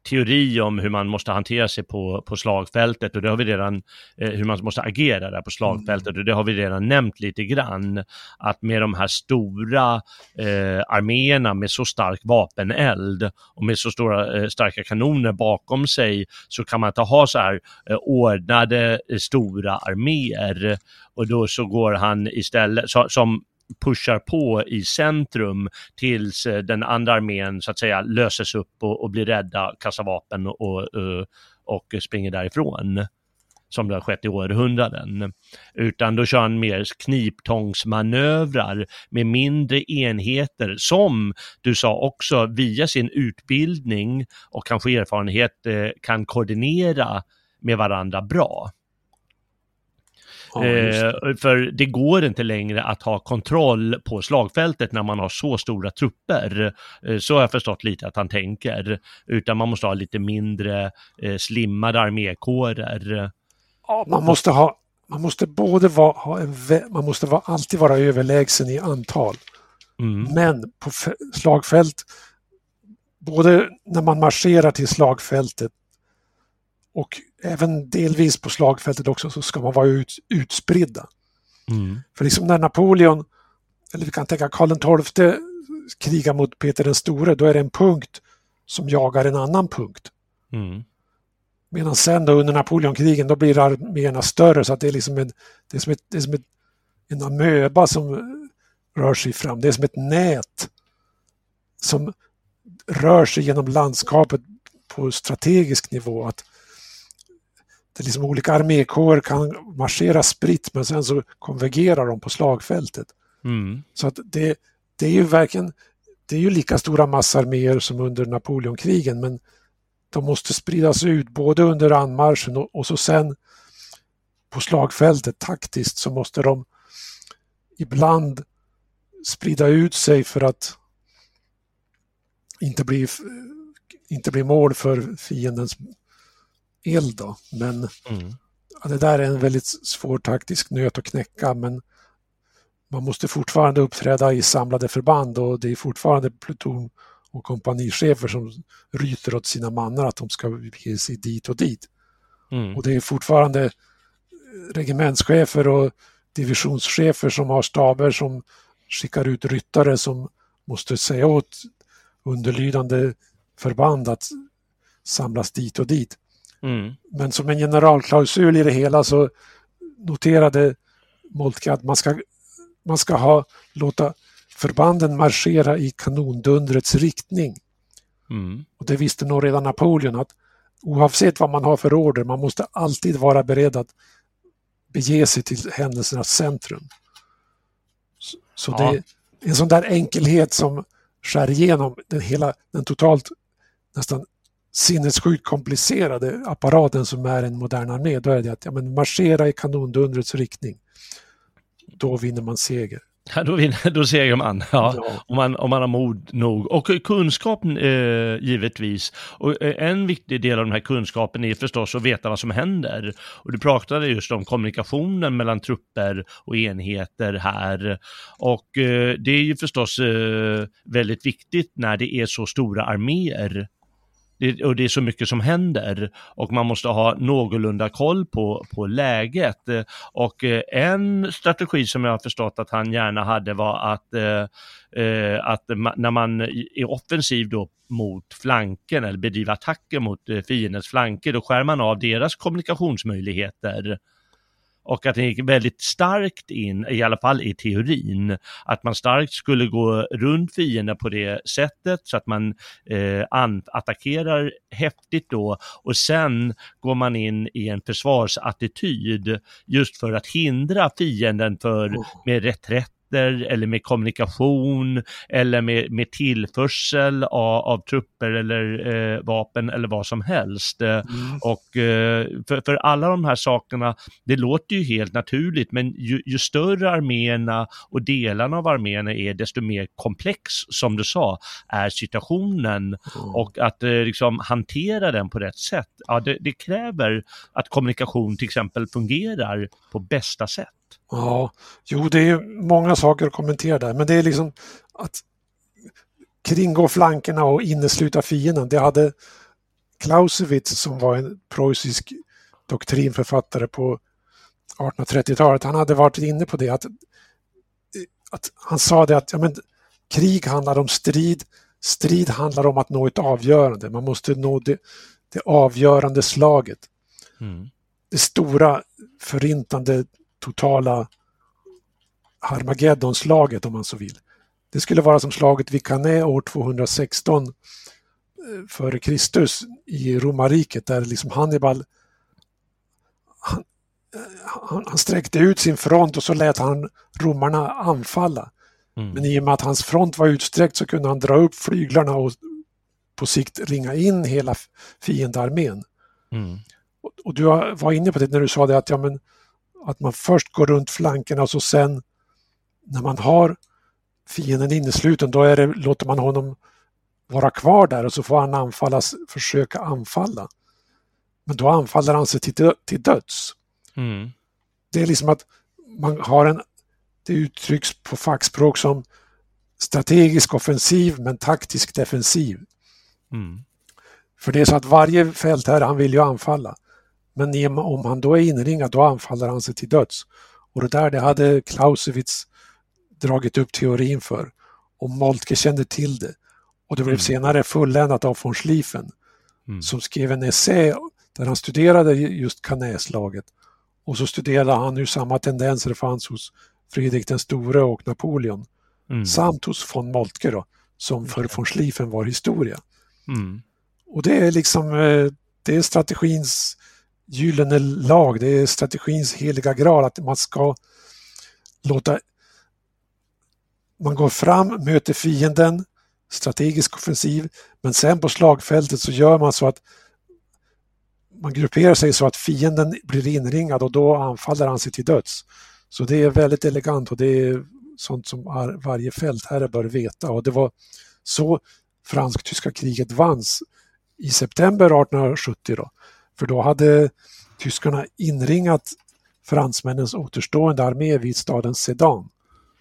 teori om hur man måste hantera sig på, på slagfältet och det har vi redan, eh, hur man måste agera där på slagfältet och det har vi redan nämnt lite grann. Att med de här stora eh, arméerna med så stark vapeneld och med så stora eh, starka kanoner bakom sig så kan man inte ha så här eh, ordnade eh, stora arméer och då så går han istället, så, som pushar på i centrum tills eh, den andra armén så att säga löses upp och, och blir rädda, kastar vapen och, och, eh, och springer därifrån som det har skett i århundraden. Utan då kör han mer kniptångsmanövrar med mindre enheter som du sa också via sin utbildning och kanske erfarenhet eh, kan koordinera med varandra bra. Ja, eh, för det går inte längre att ha kontroll på slagfältet när man har så stora trupper. Eh, så har jag förstått lite att han tänker. Utan man måste ha lite mindre eh, slimmade armékårer.
Ja, man måste ha man måste både vara, ha en, man måste vara, alltid vara överlägsen i antal.
Mm.
Men på slagfält, både när man marscherar till slagfältet och även delvis på slagfältet också så ska man vara ut, utspridda.
Mm.
För liksom när Napoleon, eller vi kan tänka Karl XII krigar mot Peter den store, då är det en punkt som jagar en annan punkt.
Mm.
Medan sen då under Napoleonkrigen då blir arméerna större så att det är liksom en, det är som, ett, det är som ett, en amöba som rör sig fram. Det är som ett nät som rör sig genom landskapet på strategisk nivå. Att liksom olika armékårer kan marschera spritt men sen så konvergerar de på slagfältet.
Mm.
Så att det, det är ju verkligen det är ju lika stora massarméer som under Napoleonkrigen men de måste spridas ut både under anmarschen och, och så sen på slagfältet taktiskt så måste de ibland sprida ut sig för att inte bli, inte bli mål för fiendens eld. Då. Men
Mm.
ja, det där är en väldigt svår taktisk nöt att knäcka men man måste fortfarande uppträda i samlade förband och det är fortfarande pluton och kompanichefer som ryter åt sina mannar att de ska bege sig dit och dit.
Mm.
Och det är fortfarande regementschefer och divisionschefer som har staber som skickar ut ryttare som måste säga åt underlydande förband att samlas dit och dit.
Mm.
Men som en generalklausul i det hela så noterade Moltke att man ska, man ska ha, låta förbanden marschera i kanondundrets riktning.
Mm.
Och det visste nog redan Napoleon att oavsett vad man har för order, man måste alltid vara beredd att bege sig till händelsernas centrum. Så, så
Ja.
det är en sån där enkelhet som skär igenom den hela, den totalt nästan sinnessjukt komplicerade apparaten som är en modern armé. Då är det att ja, men marschera i kanondundrets riktning. Då vinner man seger.
Ja, då, vinner, *laughs* då segrar man. Ja.
Ja.
Om, man, om man har mod nog. Och kunskap eh, givetvis. Och eh, en viktig del av den här kunskapen är förstås att veta vad som händer. Och du pratade just om kommunikationen mellan trupper och enheter här. Och eh, det är ju förstås eh, väldigt viktigt när det är så stora arméer. Det, och det är så mycket som händer och man måste ha någorlunda koll på, på läget. Och eh, en strategi som jag har förstått att han gärna hade var att, eh, eh att ma- när man är offensiv då mot flanken eller bedriver attacker mot eh, fiendens flanker, då skär man av deras kommunikationsmöjligheter. Och att det gick väldigt starkt in, i alla fall i teorin, att man starkt skulle gå runt fienden på det sättet så att man eh, attackerar häftigt då och sen går man in i en försvarsattityd just för att hindra fienden för,
Oh.
med reträtter eller med kommunikation eller med, med tillförsel av, av trupper eller eh, vapen eller vad som helst. Eh,
Mm.
och eh, för, för alla de här sakerna, det låter ju helt naturligt, men ju, ju större arméerna och delarna av arméerna är, desto mer komplex, som du sa, är situationen. Och att eh, liksom hantera den på rätt sätt, ja, det, det kräver att kommunikation till exempel fungerar på bästa sätt.
Ja, jo det är många saker att kommentera där, men det är liksom att kringgå flankerna och innesluta fienden. Det hade Clausewitz som var en preussisk doktrinförfattare på 1830-talet, han hade varit inne på det att, att han sa det att ja, men, krig handlar om strid, strid handlar om att nå ett avgörande, man måste nå det, det avgörande slaget
Mm.
det stora förintande totala Harmagedonslaget om man så vill. Det skulle vara som slaget vid Cannae år 216 eh, före Kristus i romarriket där liksom Hannibal han, eh, han, han sträckte ut sin front och så lät han romarna anfalla.
Mm.
Men i och med att hans front var utsträckt så kunde han dra upp flyglarna och på sikt ringa in hela fiendearmén.
Mm.
Och- Och du var inne på det när du sa det att, ja, men, att man först går runt flankerna och så sen när man har fienden innesluten då är det, låter man honom vara kvar där och så får han anfallas, försöka anfalla. Men då anfaller han sig till, till döds.
Mm.
Det är liksom att man har en, det uttrycks på fackspråk som strategisk offensiv men taktisk defensiv.
Mm.
För det är så att varje fältherre, han vill ju anfalla. Men om han då är inringad, då anfaller han sig till döds. Och det där, det hade Clausewitz dragit upp teorin för. Och Moltke kände till det. Och det blev
Mm.
senare fulländat av von Schlieffen
Mm.
som skrev en essä där han studerade just kanäslaget. Och så studerade han hur samma tendenser fanns hos Fredrik den store och Napoleon.
Mm.
Samt hos von Moltke då, som för von Schlieffen var historia.
Mm.
Och det är liksom, eh, det är strategins gyllene lag, det är strategins heliga graal att man ska låta man går fram, möter fienden, strategisk offensiv, men sen på slagfältet så gör man så att man grupperar sig så att fienden blir inringad och då anfaller han sig till döds. Så det är väldigt elegant och det är sånt som varje fältherre bör veta och det var så fransk-tyska kriget vanns i september 1870 då. För då hade tyskarna inringat fransmännens återstående armé vid staden Sedan.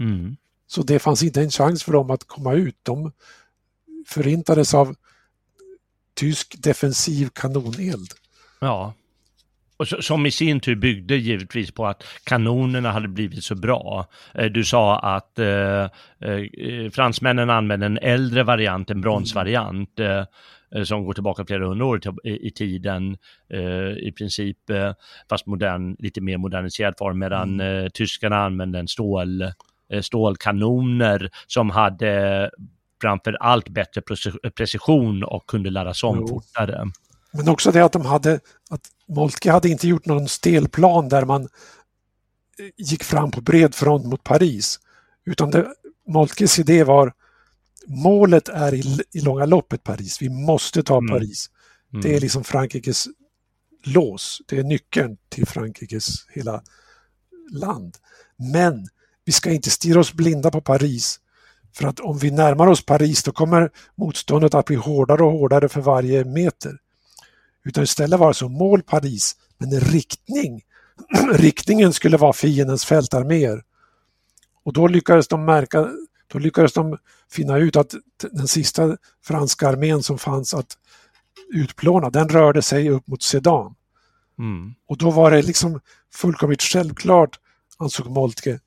Mm.
Så det fanns inte en chans för dem att komma ut. De förintades av tysk defensiv kanoneld.
Ja. Och som i sin tur byggde givetvis på att kanonerna hade blivit så bra. Eh, Du sa att eh, eh, fransmännen använde en äldre variant, en bronsvariant, eh, eh, som går tillbaka flera hundra år i, i tiden, eh, i princip, eh, fast modern, lite mer moderniserad form, medan eh, tyskarna använde en stål, eh, stålkanoner som hade framför allt bättre preci- precision och kunde laddas om fortare.
Men också det att de hade, att Moltke hade inte gjort någon stelplan där man eh, gick fram på bred front mot Paris. Utan det, Moltkes idé var målet är i, i långa loppet Paris. Vi måste ta
Mm.
Paris.
Mm.
Det är liksom Frankrikes lås. Det är nyckeln till Frankrikes hela land. Men vi ska inte stirra oss blinda på Paris. För att om vi närmar oss Paris då kommer motståndet att bli hårdare och hårdare för varje meter. Utan istället var det så mål Paris, men en riktning. *clears throat* Riktningen skulle vara fiendens fältarméer. Och då lyckades de märka, då lyckades de finna ut att den sista franska armén som fanns att utplåna, den rörde sig upp mot Sedan.
Mm.
Och då var det liksom fullkomligt självklart, ansåg Moltke,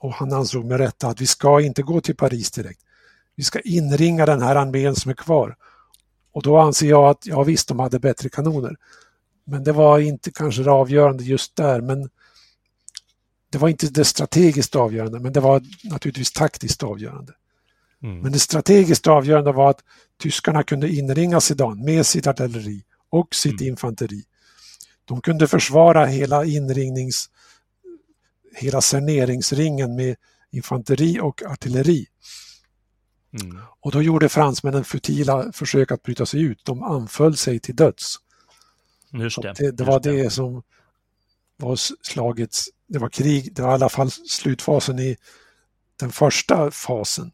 och han ansåg med rätta att vi ska inte gå till Paris direkt. Vi ska inringa den här armén som är kvar. Och då anser jag att, ja visst, de hade bättre kanoner. Men det var inte kanske det avgörande just där, men det var inte det strategiskt avgörande, men det var naturligtvis taktiskt avgörande.
Mm.
Men det strategiskt avgörande var att tyskarna kunde inringa Sedan med sitt artilleri och sitt infanteri. De kunde försvara hela inringnings, hela cerneringsringen med infanteri och artilleri.
Mm.
Och då gjorde fransmännen futila försök att bryta sig ut. De anföll sig till döds.
Just det.
det, det
just
var det som var slagets, det var krig, det var i alla fall slutfasen i den första fasen,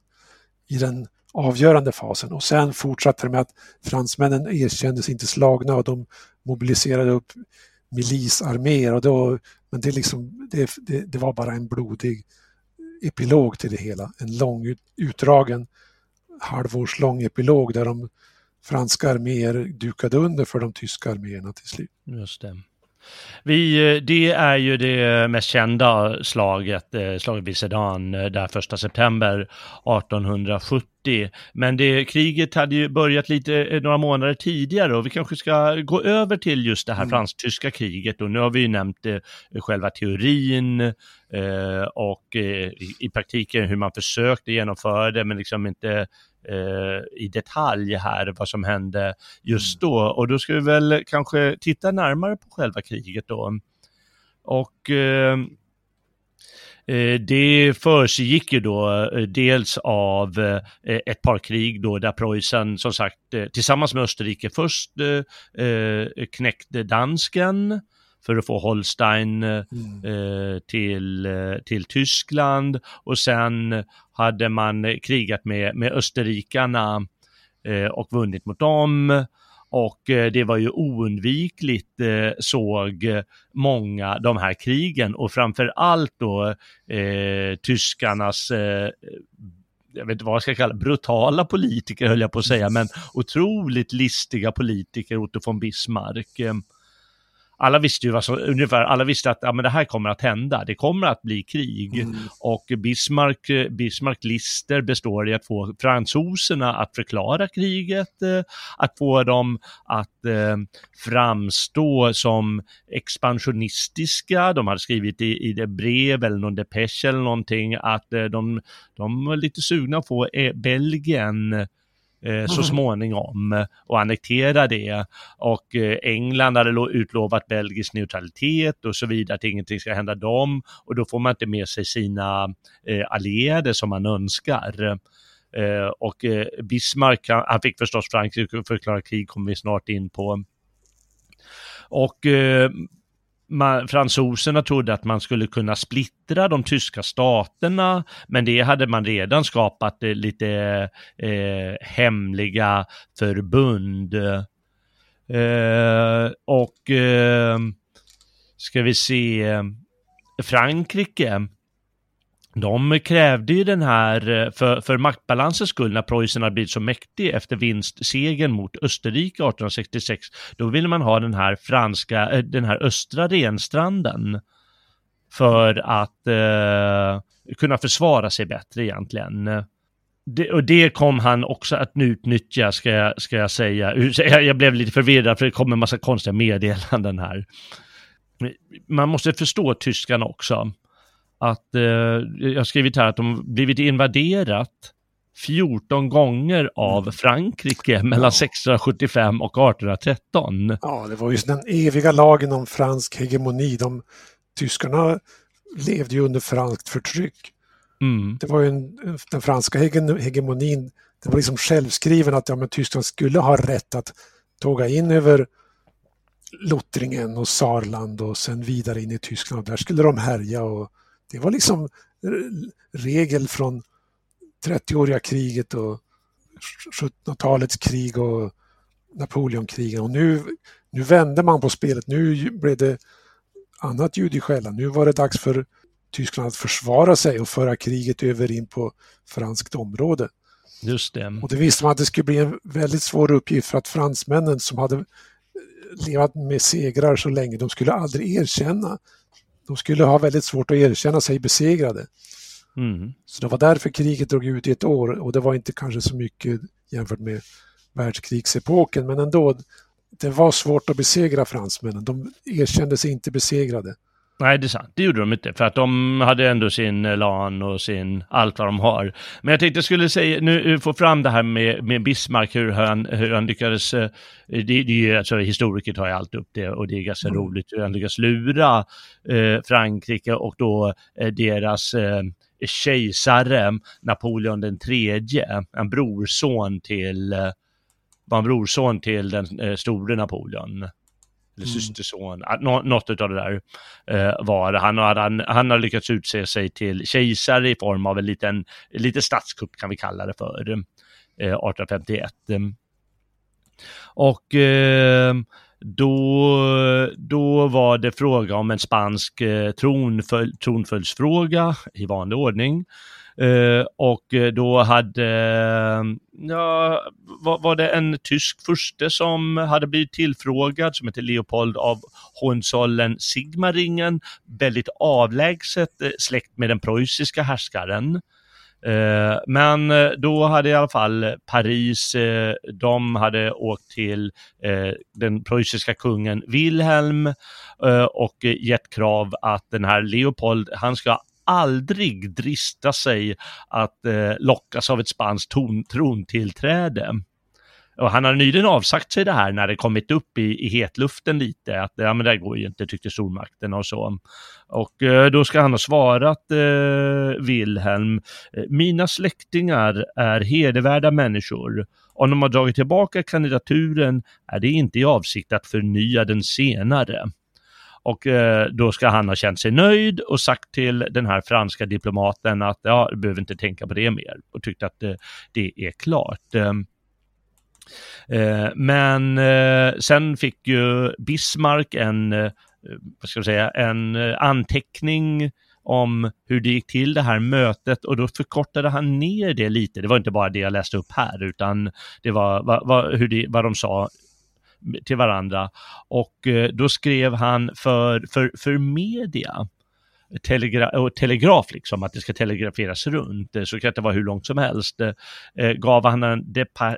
i den avgörande fasen. Och sen fortsatte det med att fransmännen erkändes inte slagna och de mobiliserade upp milisarméer. Och då, men det, liksom, det, det, det var bara en blodig epilog till det hela. En lång, utdragen halvårslång epilog där de franska arméer dukade under för de tyska arméerna till slut.
Just det. Vi, eh, det är ju det mest kända slaget, eh, slaget vid Sedan, eh, där första september 1870. Men det, kriget hade ju börjat lite några månader tidigare och vi kanske ska gå över till just det här
Mm.
fransk-tyska kriget och nu har vi ju nämnt eh, själva teorin eh, och eh, i, i praktiken hur man försökte genomföra det men liksom inte i detalj här vad som hände just då. Och då ska vi väl kanske titta närmare på själva kriget då. Och eh, eh, det försiggick ju då eh, dels av eh, ett par krig då där Preussen som sagt eh, tillsammans med Österrike först eh, eh, knäckte dansken för att få Holstein eh, eh, till, eh, till Tyskland. Och sen hade man krigat med, med österrikarna och vunnit mot dem. Och det var ju oundvikligt såg många de här krigen. Och framför allt då eh, tyskarnas eh, jag vet inte vad jag ska kalla brutala politiker höll jag på att säga, men otroligt listiga politiker, Otto von Bismarck alla visste ju vad som, ungefär, alla visste att ja, men det här kommer att hända, det kommer att bli krig. Mm. Och Bismarck, Bismarck lister består i att få fransoserna att förklara kriget, eh, att få dem att eh, framstå som expansionistiska. De hade skrivit i, i det brev eller någon depesch eller någonting att eh, de, de var lite sugna att få eh, Belgien eh, så småningom eh, och annektera det. Och eh, England hade utlovat belgisk neutralitet och så vidare, att ingenting ska hända dem. Och då får man inte med sig sina eh, allierade som man önskar. Eh, och eh, Bismarck, han, han fick förstås Frankrike att förklara krig, kommer vi snart in på. Och eh, man, fransoserna trodde att man skulle kunna splittra de tyska staterna, men det hade man redan skapat eh, lite eh, hemliga förbund. Eh, och eh, ska vi se, Frankrike de krävde ju den här, eh, för, för maktbalansens skull, när Preussen hade blivit så mäktig efter vinstsegern mot Österrike 1866, då ville man ha den här franska, eh, den här östra renstranden för att eh, kunna försvara sig bättre egentligen. Det, och det kom han också att utnyttja, ska jag, ska jag säga. Jag blev lite förvirrad för det kom en massa konstiga meddelanden här. Man måste förstå tyskarna också att, eh, jag har skrivit här att de blivit invaderat 14 gånger av mm. Frankrike mellan 1675 och 1813.
Ja, det var ju den eviga lagen om fransk hegemoni. De, tyskarna levde ju under franskt förtryck. Mm. Det var ju en, den franska hegemonin, det var liksom självskriven att ja, men Tyskland skulle ha rätt att tåga in över Lottringen och Saarland och sen vidare in i Tyskland. Där skulle de härja och det var liksom regel från 30-åriga kriget och 1700-talets krig och Napoleonkrigen. Och nu, nu vände man på spelet. Nu blev det annat ljud i skällan. Nu var det dags för Tyskland att försvara sig och föra kriget över in på franskt område.
Just det.
Och det visste man att det skulle bli en väldigt svår uppgift för att fransmännen som hade levat med segrar så länge, de skulle aldrig erkänna de skulle ha väldigt svårt att erkänna sig besegrade. Mm. Så det var därför kriget drog ut i ett år och det var inte kanske så mycket jämfört med världskrigsepoken men ändå, det var svårt att besegra fransmännen. De erkände sig inte besegrade.
Nej, det är sant. Det gjorde de inte, för att de hade ändå sin LAN och sin, allt vad de har. Men jag tänkte jag skulle säga, nu få fram det här med, med Bismarck, hur han, hur han lyckades, eh, det, det är alltså historiker tar ju allt upp det och det är ganska mm. roligt, hur han lyckas lura eh, Frankrike och då eh, deras eh, kejsare Napoleon den tredje, en brorson till, eh, var en brorson till den eh, store Napoleon eller mm. systerson, något av det där eh, var. Han, han, han har lyckats utse sig till kejsare i form av en liten, lite statskupp kan vi kalla det för, eh, 1851. Och eh, då, då var det fråga om en spansk eh, tronfölj, tronföljdsfråga i vanlig ordning. Eh, och eh, då hade, eh, ja, var, var, det en tysk furste som hade blivit tillfrågad som heter Leopold av Hohenzollern Sigmaringen, väldigt avlägset släkt med den preussiska härskaren. Men då hade i alla fall Paris, de hade åkt till den preussiska kungen Wilhelm och gett krav att den här Leopold, han ska aldrig drista sig att eh, lockas av ett spanskt trontillträde. Och han har nyligen avsagt sig det här när det kommit upp i, i hetluften lite, att ja, men det går ju inte, tyckte stormakten och så. Och eh, då ska han ha svarat eh, Wilhelm, eh, mina släktingar är hedervärda människor. Om de har dragit tillbaka kandidaturen är det inte i avsikt att förnya den senare. Och eh, då ska han ha känt sig nöjd och sagt till den här franska diplomaten att ja, du behöver inte tänka på det mer och tyckt att eh, det är klart. Ehm, eh, men eh, sen fick ju Bismarck en, eh, vad ska jag säga, en eh, anteckning om hur det gick till det här mötet och då förkortade han ner det lite. Det var inte bara det jag läste upp här utan det var vad, vad, hur det, vad de sa till varandra. Och eh, då skrev han för, för, för media telegra och telegraf, liksom, att det ska telegraferas runt, eh, så kan det vara hur långt som helst, eh, eh gav han en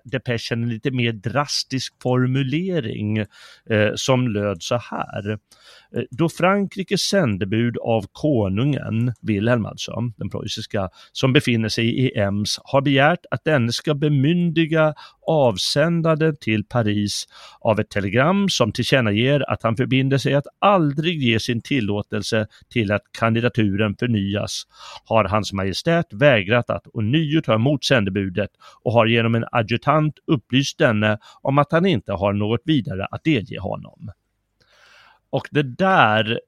depeschen en lite mer drastisk formulering eh, som löd så här. Eh, då Frankrikes sändebud av konungen, Wilhelm alltså, den preussiska, som befinner sig i Ems, har begärt att denne ska bemyndiga avsändande till Paris av ett telegram som tillkännager att han förbinder sig att aldrig ge sin tillåtelse till att kandidaturen förnyas, har Hans Majestät vägrat att ånyo ta emot sändebudet och har genom en adjutant upplyst denne om att han inte har något vidare att delge honom. Och det där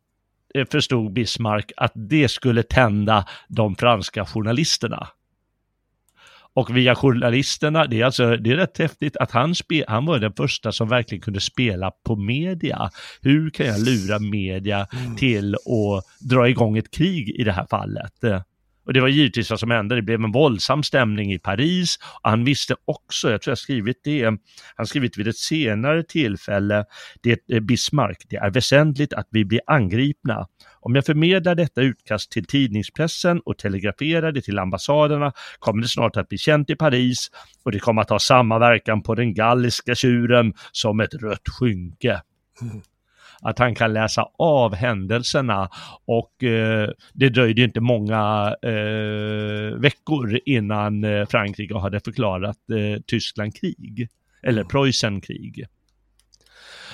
eh, förstod Bismarck att det skulle tända de franska journalisterna. Och via journalisterna, det är alltså det är rätt häftigt att han, spe, han var den första som verkligen kunde spela på media. Hur kan jag lura media mm. till att dra igång ett krig i det här fallet? Och det var givetvis vad som hände. Det blev en våldsam stämning i Paris. Och han visste också, jag tror jag skrivit det, han skrivit vid ett senare tillfälle, det är Bismarck, det är väsentligt att vi blir angripna. Om jag förmedlar detta utkast till tidningspressen och telegraferar det till ambassaderna kommer det snart att bli känt i Paris och det kommer att ha samma verkan på den galliska tjuren som ett rött skynke. Mm att han kan läsa av händelserna och eh, det dröjde inte många eh, veckor innan eh, Frankrike hade förklarat eh, Tyskland krig, eller Preussen krig.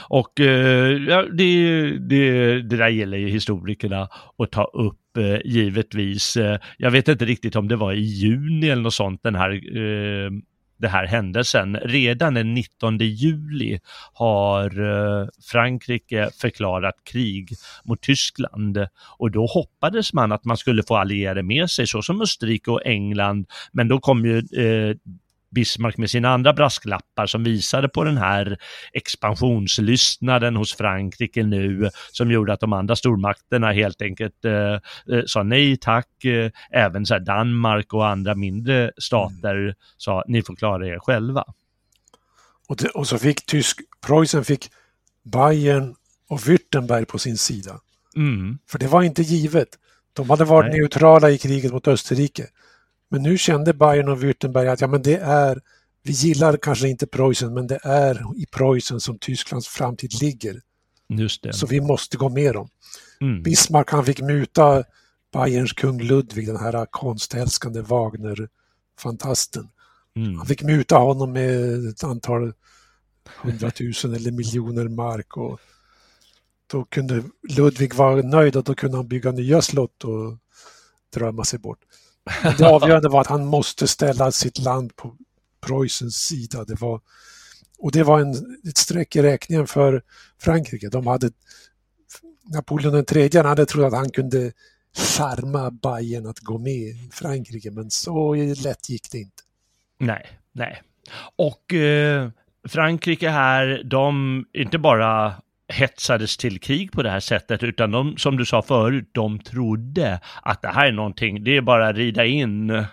Och eh, ja, det, det, det där gäller ju historikerna att ta upp eh, givetvis. Eh, jag vet inte riktigt om det var i juni eller något sånt den här eh, det här händelsen. Redan den 19 juli har Frankrike förklarat krig mot Tyskland och då hoppades man att man skulle få allierade med sig så som Österrike och England men då kom ju eh, Bismarck med sina andra brasklappar som visade på den här expansionslystnaden hos Frankrike nu som gjorde att de andra stormakterna helt enkelt eh, eh sa nej tack. Eh, även så Danmark och andra mindre stater mm. sa ni får klara er själva.
Och, det, och så fick tysk, Preussen fick Bayern och Württemberg på sin sida. Mm. För det var inte givet. De hade varit Nej. neutrala i kriget mot Österrike. Men nu kände Bayern och Württemberg att ja, men det är, vi gillar kanske inte Preussen, men det är i Preussen som Tysklands framtid ligger.
Just det.
Så vi måste gå med dem. Mm. Bismarck han fick muta Bayerns kung Ludvig, den här konstälskande Wagner-fantasten. Mm. Han fick muta honom med ett antal hundratusen eller miljoner mark och då kunde Ludvig vara nöjd och då kunde han bygga nya slott och drömma sig bort. Det avgörande var att han måste ställa sitt land på Preussens sida. Det var, och det var en, ett streck i räkningen för Frankrike. De hade, Napoleon III hade trott att han kunde charma Bayern att gå med i Frankrike, men så lätt gick det inte.
Nej, nej. Och eh, Frankrike här, de inte bara hetsades till krig på det här sättet, utan de, som du sa förut, de trodde att det här är någonting, det är bara att rida in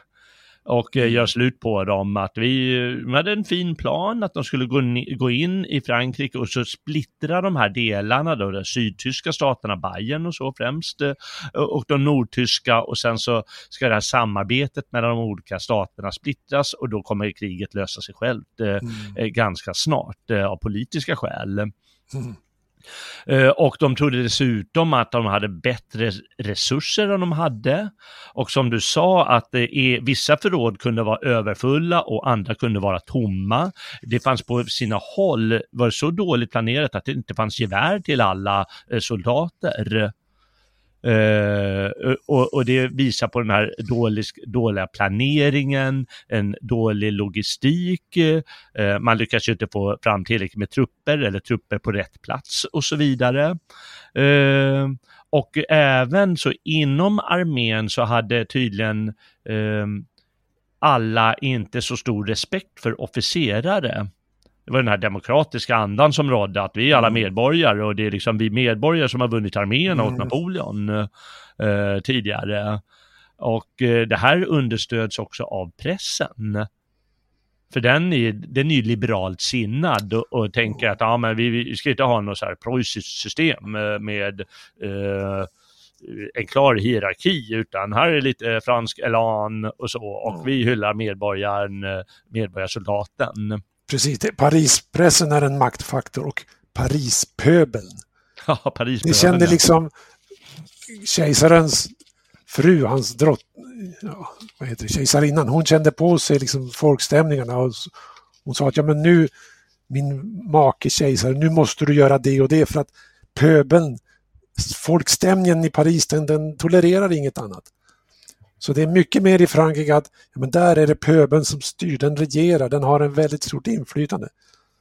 och eh, göra slut på dem. Att vi, vi hade en fin plan att de skulle gå, gå in i Frankrike och så splittra de här delarna då, de sydtyska staterna, Bayern och så främst, eh, och de nordtyska och sen så ska det här samarbetet mellan de olika staterna splittras och då kommer kriget lösa sig självt eh, mm. ganska snart av politiska skäl. Mm. Eh, och de trodde dessutom att de hade bättre resurser än de hade. Och som du sa att det är, vissa förråd kunde vara överfulla och andra kunde vara tomma. Det fanns på sina håll, var så dåligt planerat att det inte fanns gevär till alla eh, soldater. Uh, och, och, det visar på den här dålig, dåliga planeringen, en dålig logistik, uh, man lyckas ju inte få fram tillräckligt med trupper eller trupper på rätt plats och så vidare. Uh, och även så inom armén så hade tydligen alla inte så stor respekt för officerare det var den här demokratiska andan som rådde, att vi är alla
Mm.
medborgare och det är liksom vi medborgare som har vunnit armén åt
Mm.
Napoleon eh, tidigare. Och eh, det här understöds också av pressen. För den är, den är ju liberalt sinnad och, och tänker att ja, men vi, vi ska inte ha något så här preussiskt system eh, med eh, en klar hierarki, utan här är lite fransk elan och så, och
Mm.
vi hyllar medborgaren, eh, medborgarsoldaten.
Precis, Parispressen är en maktfaktor och Parispöbeln.
Ja, Paris.
Det kände liksom kejsarens fru, hans drott, ja, vad heter det, kejsarinnan, hon kände på sig liksom folkstämningarna och hon sa att ja men nu, min make kejsare, nu måste du göra det och det för att pöbeln, folkstämningen i Paris, den, den tolererar inget annat. Så det är mycket mer i Frankrike att ja, men där är det pöbeln som styr, den regerar, den har en väldigt stort inflytande.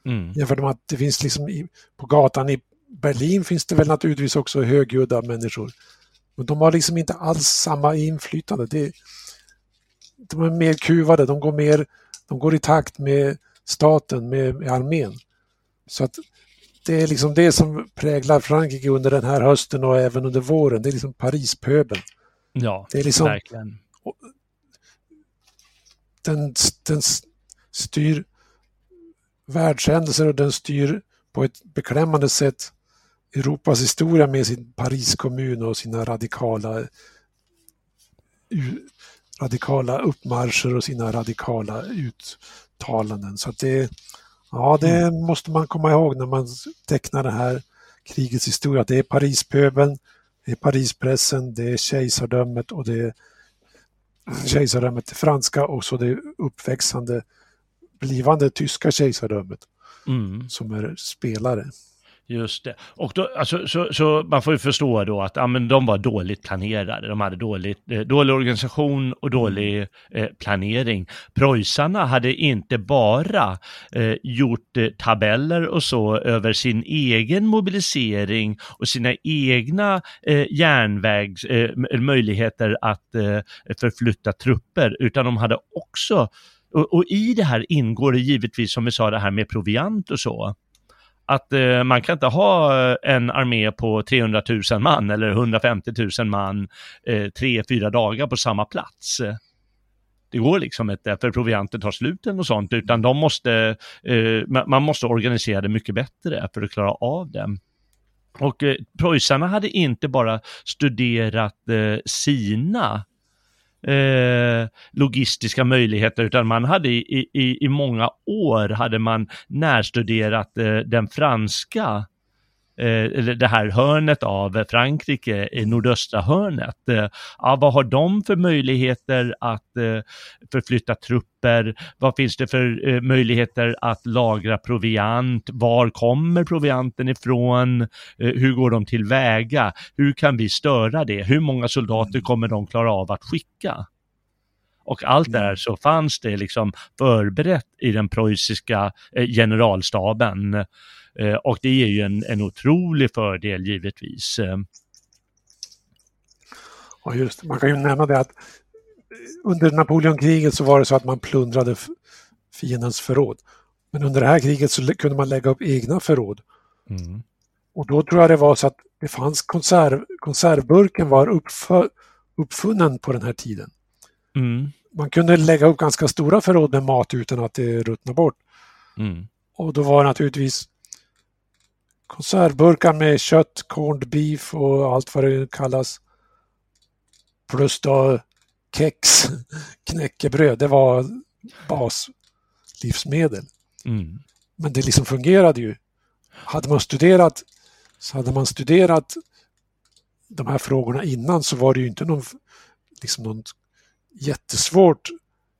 Mm.
Jämfört med att det finns liksom i, på gatan i Berlin finns det väl naturligtvis också högljudda människor. Men de har liksom inte alls samma inflytande. Det, de är mer kuvade, de går, mer, de går i takt med staten, med, med armén. Så att det är liksom det som präglar Frankrike under den här hösten och även under våren. Det är liksom Parispöbeln.
Ja,
Det är liksom,
verkligen.
den, den styr världshändelser och den styr på ett beklämmande sätt Europas historia med sin Paris kommun och sina radikala radikala uppmarscher och sina radikala uttalanden. Så det, ja, det måste man komma ihåg när man tecknar det här krigets historia. Det är Parispöbeln, det är Parispressen, det är kejsardömet och det är kejsardömet det franska och så det uppväxande blivande tyska kejsardömet
Mm.
som är spelare.
Just det. Och då, alltså, så, så man får ju förstå då att ja, men de var dåligt planerade. De hade dåligt, eh, dålig organisation och dålig eh, planering. Preussarna hade inte bara eh, gjort eh, tabeller och så över sin egen mobilisering och sina egna eh, järnvägs, eh, möjligheter att eh, förflytta trupper, utan de hade också och, och i det här ingår det givetvis, som vi sa, det här med proviant och så att eh, man kan inte ha eh, en armé på 300 000 man eller 150 000 man eh, tre, fyra dagar på samma plats. Det går liksom inte för provianten tar sluten och sånt, utan de måste, eh, man måste organisera det mycket bättre för att klara av det. Och eh, preussarna hade inte bara studerat eh, sina eh, logistiska möjligheter utan man hade i, i, i många år hade man närstuderat eh, den franska eh, eller det här hörnet av Frankrike, i nordöstra hörnet. Eh, ja, vad har de för möjligheter att eh, förflytta trupper? Vad finns det för eh, möjligheter att lagra proviant? Var kommer provianten ifrån? Eh, hur går de tillväga? Hur kan vi störa det? Hur många soldater kommer de klara av att skicka? Och allt det här så fanns det liksom förberett i den preussiska eh, generalstaben. Eh, och det är ju en, en otrolig fördel givetvis. Eh,
Ja, just det. Man kan ju nämna det att under Napoleonkriget så var det så att man plundrade fiendens förråd. Men under det här kriget så kunde man lägga upp egna förråd.
Mm.
Och då tror jag det var så att det fanns konserv, konservburken var uppfunnen på den här tiden.
Mm.
Man kunde lägga upp ganska stora förråd med mat utan att det ruttnade bort.
Mm.
Och då var det naturligtvis konservburkar med kött, corned beef och allt vad det kallas. Plus då kex, *laughs* knäckebröd. Det var baslivsmedel.
Mm.
Men det liksom fungerade ju. Hade man studerat så hade man studerat de här frågorna innan så var det ju inte någon, liksom någon jättesvårt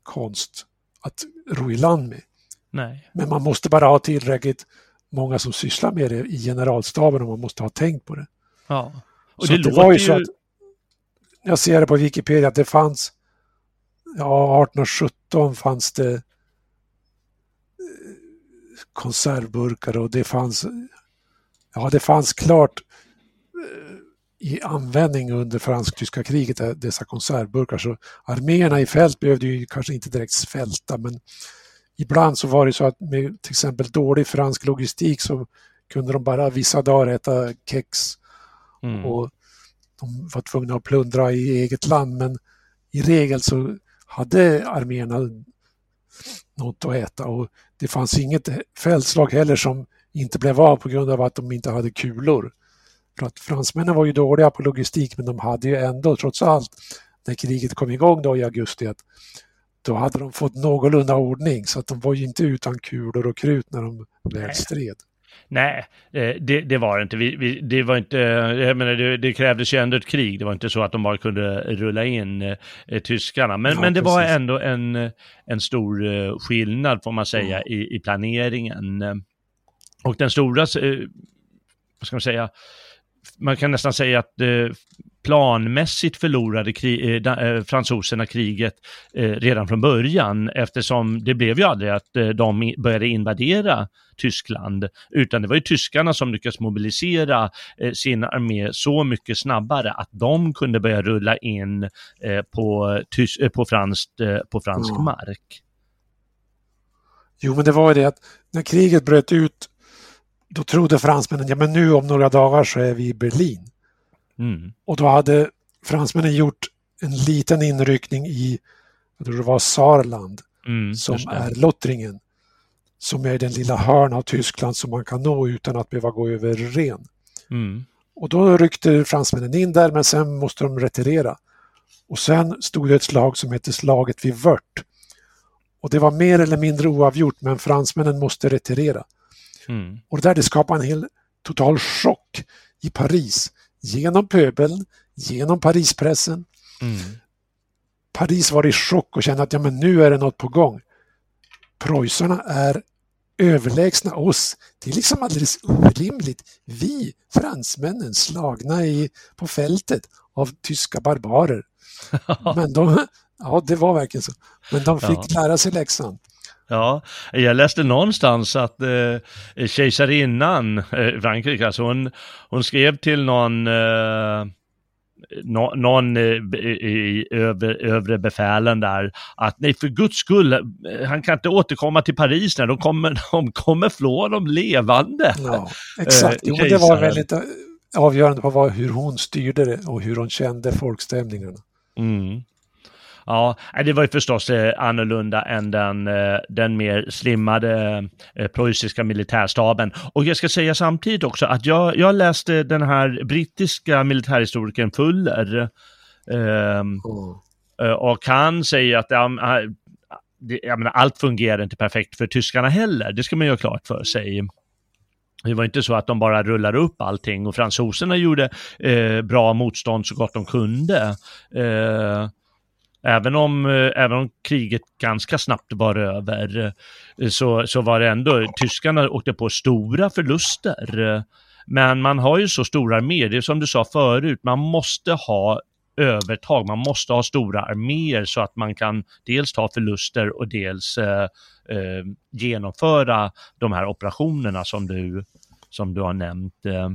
konst att ro i land med.
Nej.
Men man måste bara ha tillräckligt många som sysslar med det i generalstaben och man måste ha tänkt på det.
Ja. Och
så
det,
det var ju
ju...
så att jag ser det på Wikipedia att det fanns ja 1817 fanns det eh, konservburkar och det fanns ja det fanns klart eh, i användning under fransk-tyska kriget eh, dessa konservburkar så arméerna i fält behövde ju kanske inte direkt svälta men ibland så var det så att med till exempel dålig fransk logistik så kunde de bara vissa dagar äta kex
Mm.
och de var tvungna att plundra i eget land men i regel så hade arméerna något att äta och det fanns inget fältslag heller som inte blev av på grund av att de inte hade kulor. För att fransmännen var ju dåliga på logistik men de hade ju ändå trots allt när kriget kom igång då i augusti att då hade de fått någorlunda ordning så att de var ju inte utan kulor och krut när de väl stred.
Nej, eh, det, det var det inte. Vi, vi, det, var inte jag menar, det, det krävdes ju ändå ett krig. Det var inte så att de bara kunde rulla in eh, tyskarna. Men,
Ja,
men det var
precis.
ändå en, en stor eh, skillnad får man säga i, i planeringen. Eh, Och den stora, eh, vad ska man säga, man kan nästan säga att eh, planmässigt förlorade kri- eh, eh, fransoserna kriget eh, redan från början eftersom det blev ju aldrig att eh, de började invadera Tyskland utan det var ju tyskarna som lyckades mobilisera eh, sin armé så mycket snabbare att de kunde börja rulla in eh, på, på, franskt, på fransk
Ja.
mark.
Jo, men det var ju det att när kriget bröt ut då trodde fransmännen, ja men nu om några dagar så är vi i Berlin.
Mm.
Och då hade fransmännen gjort en liten inryckning i, jag tror det var Saarland,
Mm,
som är Lottringen. Som är den lilla hörn av Tyskland som man kan nå utan att behöva gå över Ren.
Mm.
Och då ryckte fransmännen in där men sen måste de retirera. Och sen stod det ett slag som hette slaget vid Wört. Och det var mer eller mindre oavgjort men fransmännen måste retirera.
Mm.
Och det där det skapade en hel total chock i Paris. Genom pöbeln, genom Parispressen.
Mm.
Paris var i chock och kände att ja, men nu är det något på gång. Preussarna är överlägsna oss. Det är liksom alldeles orimligt. Vi, fransmännen, slagna i, på fältet av tyska barbarer. *laughs* Men de, ja, det var verkligen så. Men de fick
Ja.
lära sig läxan.
Ja, jag läste någonstans att eh, kejsarinnan, eh, Frankrike, alltså hon, hon skrev till någon, eh, nå, någon eh, i, övre, övre befälen där att nej för guds skull, eh, han kan inte återkomma till Paris när de kommer, *laughs* de kommer flå dem levande.
Ja, exakt. Jo, det var väldigt eh, avgörande på vad, hur hon styrde det och hur hon kände folkstämningarna.
Mm. Ja, det var ju förstås eh, annorlunda än den, eh, den mer slimmade eh, preussiska militärstaben. Och jag ska säga samtidigt också att jag, jag läste den här brittiska militärhistorikern Fuller. eh, och han säger att ja, eh, det, menar, allt fungerar inte perfekt för tyskarna heller. Det ska man ju ha klart för sig. Det var inte så att de bara rullar upp allting och fransoserna gjorde eh, bra motstånd så gott de kunde. Eh, även, om, eh, även om kriget ganska snabbt var över eh, så, så var det ändå, tyskarna åkte på stora förluster. Men man har ju så stora arméer, det är som du sa förut, man måste ha övertag, man måste ha stora arméer så att man kan dels ta förluster och dels eh, eh, genomföra de här operationerna som du, som du har nämnt. Eh.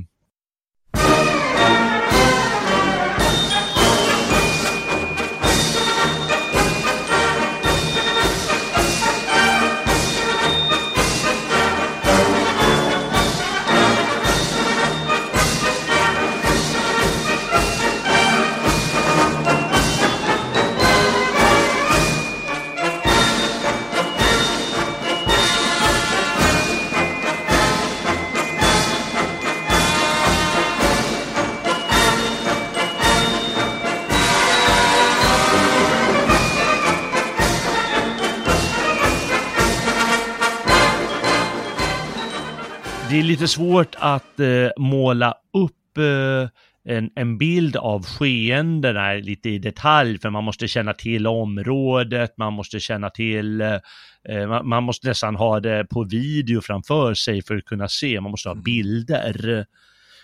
Det är lite svårt att eh, måla upp eh, en, en bild av skeendena lite i detalj, för man måste känna till området, man måste känna till, eh, eh, man, man måste nästan ha det på video framför sig för att kunna se, man måste ha bilder.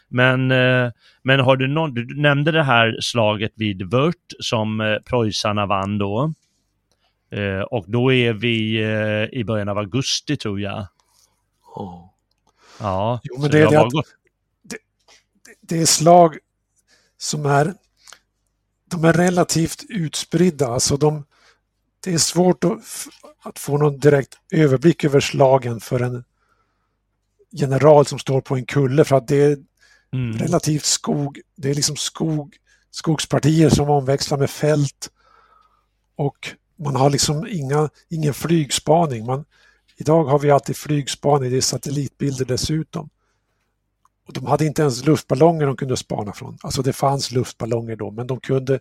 Men, eh, men har du någon, du nämnde det här slaget vid Wört som eh, preussarna vann då. Och då är vi i början av augusti tror jag. Ja,
Jo, men det är det att-
gått-
det är slag som är, de är relativt utspridda. Alltså de, det är svårt att, att få någon direkt överblick över slagen för en general som står på en kulle för att det är mm. relativt skog. Det är liksom skog, skogspartier som omväxlar med fält och man har liksom inga, ingen flygspaning. Man, idag har vi alltid flygspaning, det är satellitbilder dessutom. Och de hade inte ens luftballonger de kunde spana från. Alltså det fanns luftballonger då, men de kunde...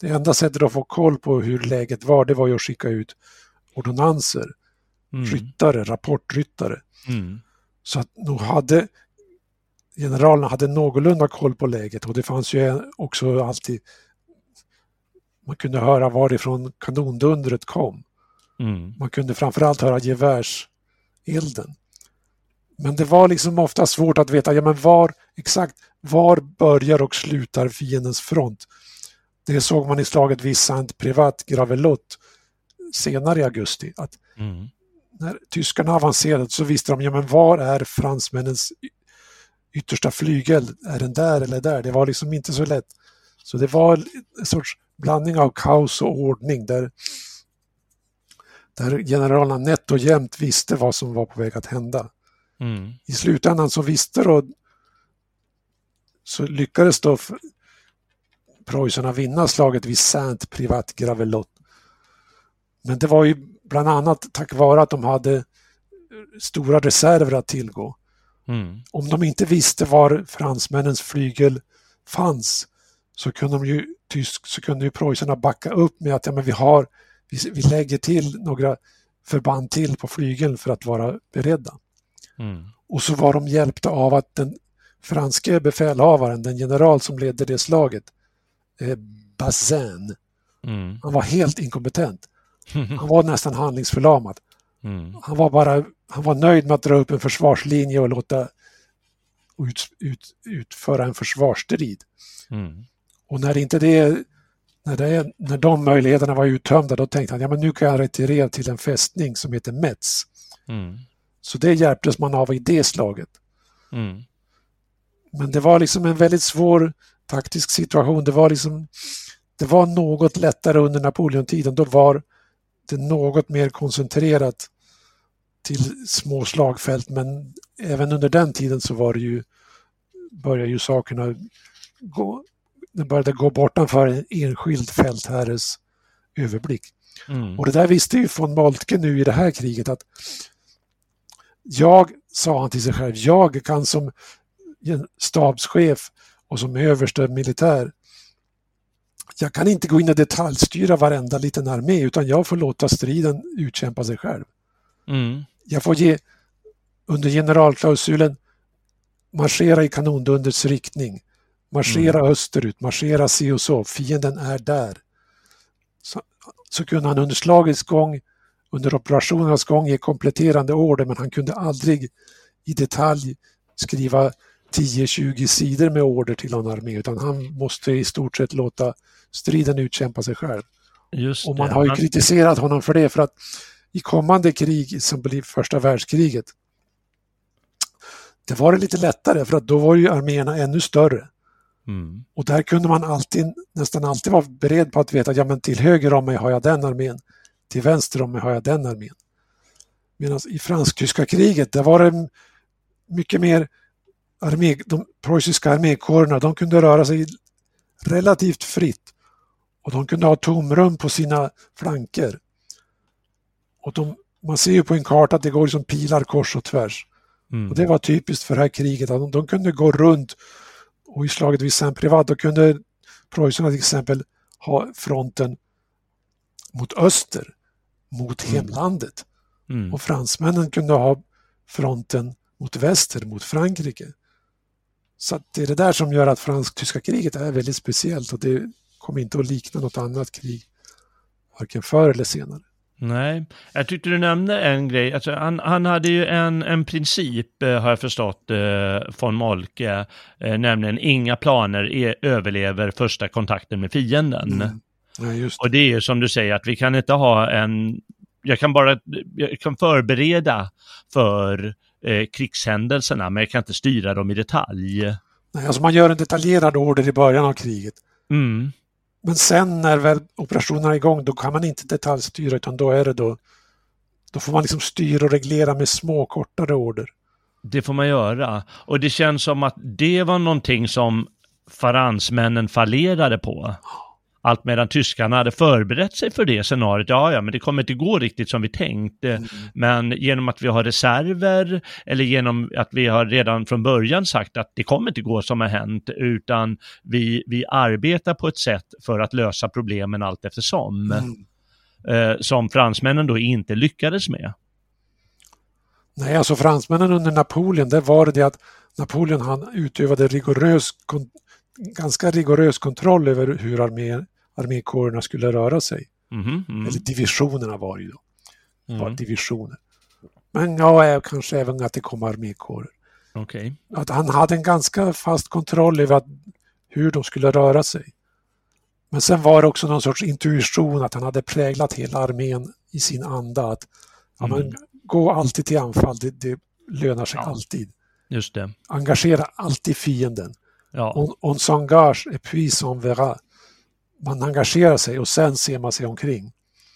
Det enda sättet att få koll på hur läget var, det var ju att skicka ut ordonanser, mm. ryttare, rapportryttare. Mm. Så att nog hade generalerna hade någorlunda koll på läget och det fanns ju också alltid man kunde höra varifrån kanondundret kom. Mm. Man kunde framförallt höra gevärselden. Men det var liksom ofta svårt att veta ja, men var exakt var börjar och slutar fiendens front. Det såg man i slaget vid Saint Privat Gravelot senare i augusti. Att mm. När tyskarna avancerade så visste de ja, men var är fransmännens yttersta flygel? Är den där eller där? Det var liksom inte så lätt. Så det var en sorts blandning av kaos och ordning där, där generalerna nätt och jämnt visste vad som var på väg att hända. Mm. I slutändan så visste då så lyckades då preussarna vinna slaget vid Saint Privat Gravelot. Men det var ju bland annat tack vare att de hade stora reserver att tillgå. Mm. Om de inte visste var fransmännens flygel fanns så kunde, de ju, tysk, så kunde ju preussarna backa upp med att ja, men vi, har, vi, vi lägger till några förband till på flygeln för att vara beredda. Mm. Och så var de hjälpta av att den franske befälhavaren, den general som ledde det slaget, eh, Bazin, mm. han var helt inkompetent. *laughs* Han var nästan handlingsförlamad. Mm. Han var bara han var nöjd med att dra upp en försvarslinje och låta ut, ut, utföra en försvarsstrid. Mm. Och när inte det, när, det, när de möjligheterna var uttömda då tänkte han ja men nu kan jag retirera till en fästning som heter Metz. Mm. Så det hjälptes man av i det slaget. Mm. Men det var liksom en väldigt svår taktisk situation. Det var liksom det var något lättare under Napoleontiden. Då var det något mer koncentrerat till små slagfält men även under den tiden så var det ju började ju sakerna gå, det började gå bortanför en enskild fältherres överblick. Mm. Och det där visste ju von Moltke nu i det här kriget att jag, sa han till sig själv, jag kan som stabschef och som överste militär jag kan inte gå in och detaljstyra varenda liten armé utan jag får låta striden utkämpa sig själv. Mm. Jag får ge under generalklausulen marschera i kanondundets riktning, marschera mm. österut, marschera si och så, fienden är där. Så, så kunde han under slagets gång, under operationernas gång ge kompletterande order men han kunde aldrig i detalj skriva 10-20 sidor med order till någon armé utan han måste i stort sett låta striden utkämpa sig själv. Just och man det. har ju kritiserat honom för det för att i kommande krig som blir första världskriget det var det lite lättare för att då var ju arméerna ännu större. Mm. Och där kunde man alltid, nästan alltid vara beredd på att veta att ja, men till höger om mig har jag den armén, till vänster om mig har jag den armén. Medan i fransk-tyska kriget, där var det mycket mer armé, de preussiska armékårerna, de kunde röra sig relativt fritt och de kunde ha tomrum på sina flanker. Och de, man ser ju på en karta att det går liksom pilar kors och tvärs. Mm. Och det var typiskt för det här kriget, att de, de kunde gå runt och i slaget vid Saint-Privat kunde preussarna till exempel ha fronten mot öster, mot mm. hemlandet. Mm. Och fransmännen kunde ha fronten mot väster, mot Frankrike. Så det är det där som gör att fransk-tyska kriget är väldigt speciellt och det kommer inte att likna något annat krig, varken förr eller senare.
Nej, jag tyckte du nämnde en grej. Alltså, han, han hade ju en, en princip, eh, har jag förstått, eh, von Molke, eh, nämligen inga planer är, överlever första kontakten med fienden. Mm. Ja, och det är ju som du säger att vi kan inte ha en, jag kan bara, jag kan förbereda för eh, krigshändelserna, men jag kan inte styra dem i detalj.
Nej, alltså man gör en detaljerad order i början av kriget. Mm. Men sen när väl operationerna är igång då kan man inte detaljstyra utan då är det då då får man liksom styra och reglera med små kortare order.
Det får man göra. Och det känns som att det var någonting som faransmännen fallerade på. Allt medan tyskarna hade förberett sig för det scenariot. Ja, ja, men det kommer inte gå riktigt som vi tänkt. Mm. Men genom att vi har reserver eller genom att vi har redan från början sagt att det kommer inte gå som har hänt, utan vi, vi arbetar på ett sätt för att lösa problemen allt eftersom. Mm. Eh, som fransmännen då inte lyckades med.
Nej, alltså fransmännen under Napoleon, det var det att Napoleon han utövade rigorös, ganska rigorös kontroll över hur armé, armékårerna skulle röra sig. Mm, mm. Eller divisionerna var det ju då. Det var mm. divisioner. Men ja, kanske även att det kom armékårer.
Okay.
Att han hade en ganska fast kontroll över att, hur de skulle röra sig. Men sen var det också någon sorts intuition att han hade präglat hela armén i sin anda. Att ja, men, mm. Gå alltid till anfall, det, det lönar sig ja. alltid.
Just det.
Engagera alltid fienden.
Ja.
On, on s'engage et puis on verra. Man engagerar sig och sen ser man sig omkring.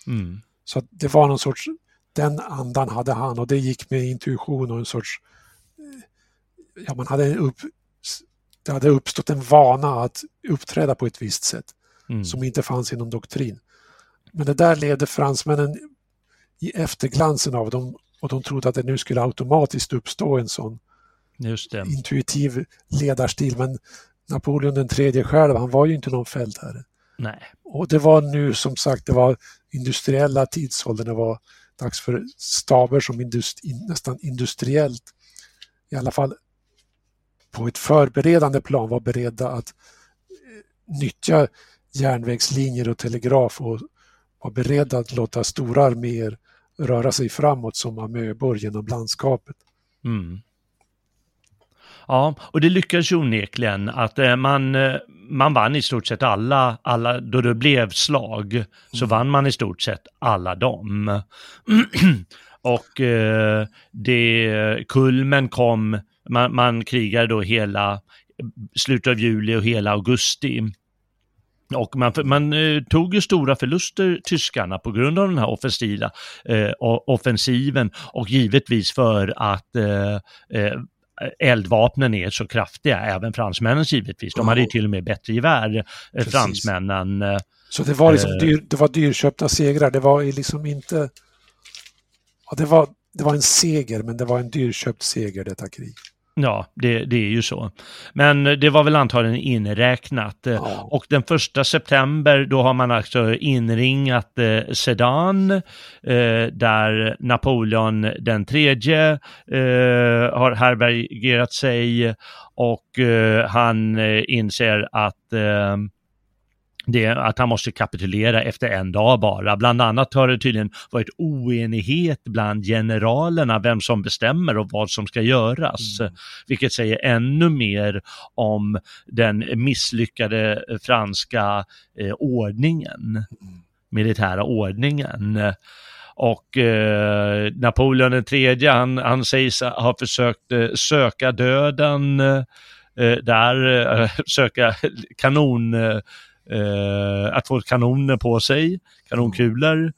Mm.
Så det var någon sorts, den andan hade han och det gick med intuition och en sorts, ja man hade upp, det hade uppstått en vana att uppträda på ett visst sätt mm. som inte fanns i någon doktrin. Men det där ledde fransmännen i efterglansen av dem och de trodde att det nu skulle automatiskt uppstå en sån intuitiv ledarstil. Men Napoleon den tredje själv, han var ju inte någon fältherre.
Nej.
Och det var nu som sagt, det var industriella tidsåldern, det var dags för staber som industri, nästan industriellt, i alla fall på ett förberedande plan var beredda att eh, nyttja järnvägslinjer och telegraf och var beredda att låta stora arméer röra sig framåt som amöbor genom landskapet.
Mm. Ja, och det lyckades ju onekligen att eh, man, eh, man vann i stort sett alla, alla, då det blev slag, så mm. vann man i stort sett alla dem. *clears throat* och eh, det, kulmen kom, man, man krigade då hela slutet av juli och hela augusti. Och man, man eh, tog ju stora förluster, tyskarna, på grund av den här offensiva, eh, offensiven och givetvis för att eh, eldvapnen är så kraftiga, även fransmännens givetvis. De hade ju till och med bättre gevär, eh, Precis. fransmännen. Eh,
så det var liksom dyr, det var dyrköpta segrar, det var liksom inte... Ja, det, var, det var en seger, men det var en dyrköpt seger detta krig.
Ja, det, det är ju så. Men det var väl antagligen inräknat. Ja. Och den första september då har man alltså inringat eh, Sedan eh, där Napoleon den tredje eh, har härbärgerat sig och eh, han eh, inser att eh, det, att han måste kapitulera efter en dag bara. Bland annat har det tydligen varit oenighet bland generalerna vem som bestämmer och vad som ska göras. Mm. Vilket säger ännu mer om den misslyckade franska eh, ordningen, mm. militära ordningen. Och eh, Napoleon den tredje, han, han sägs ha försökt eh, söka döden eh, där, eh, *laughs* söka kanon eh, att få kanoner på sig, kanonkulor.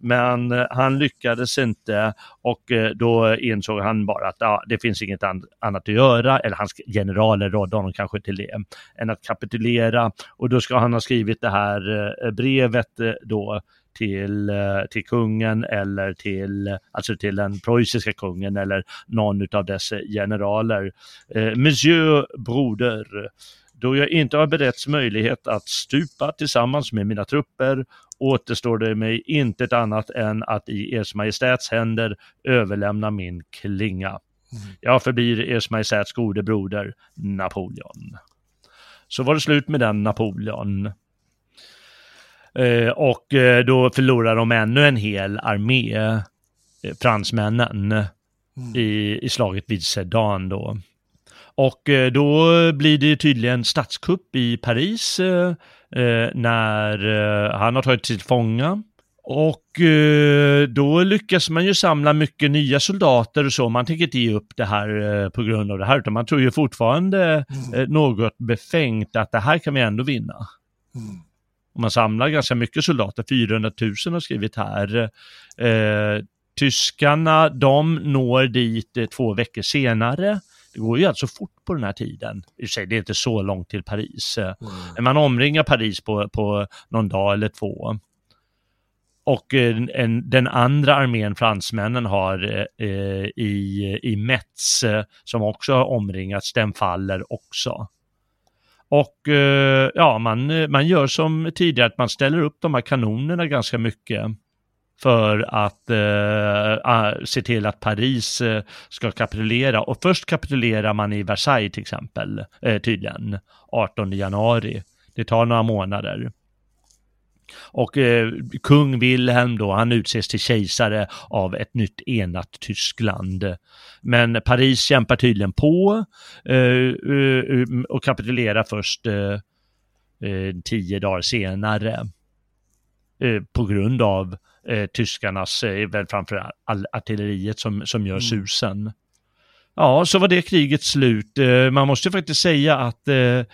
Men eh, han lyckades inte och eh, då insåg han bara att ja, det finns inget annat att göra, eller hans generaler rådde honom kanske till det, än att kapitulera. Och då ska han ha skrivit det här eh, brevet då till, till kungen eller till, alltså till den preussiska kungen eller någon av dess generaler. Eh, Monsieur Broder, då jag inte har beretts möjlighet att stupa tillsammans med mina trupper återstår det mig inte ett annat än att i Ers Majestäts händer överlämna min klinga. Mm. Jag förblir Ers Majestäts gode broder Napoleon. Så var det slut med den Napoleon. Eh, och eh, då förlorar de ännu en hel armé, eh, fransmännen, mm. i, i slaget vid Sedan då. Och eh, då blir det tydligen statskupp i Paris eh, eh, när han har tagit till fånga. Och då lyckas man ju samla mycket nya soldater och så. Man tänker inte ge upp det här på grund av det här, utan man tror ju fortfarande mm. något befängt att det här kan vi ändå vinna. Mm. Och man samlar ganska mycket soldater, 400 000 har skrivit här. Tyskarna, de når dit två veckor senare. Det går ju alltså fort på den här tiden. I och sig, det är inte så långt till Paris. Mm. Man omringar Paris på, på någon dag eller två. Och en, en, den andra armén fransmännen har eh, i, i Metz, eh, som också har omringats, den faller också. Och eh, ja, man, man gör som tidigare, att man ställer upp de här kanonerna ganska mycket för att eh, ah, se till att Paris eh, ska kapitulera. Och först kapitulerar man i Versailles till exempel, eh, tydligen, 18 januari. Det tar några månader. Och eh, kung Wilhelm då, han utses till kejsare av ett nytt enat Tyskland. Men Paris kämpar tydligen på eh, eh um, och kapitulerar först eh, eh, tio dagar senare. Eh, på grund av tyskarnas, väl framför artilleriet som, som gör mm. susen. Ja, så var det kriget slut. Man måste faktiskt säga att det,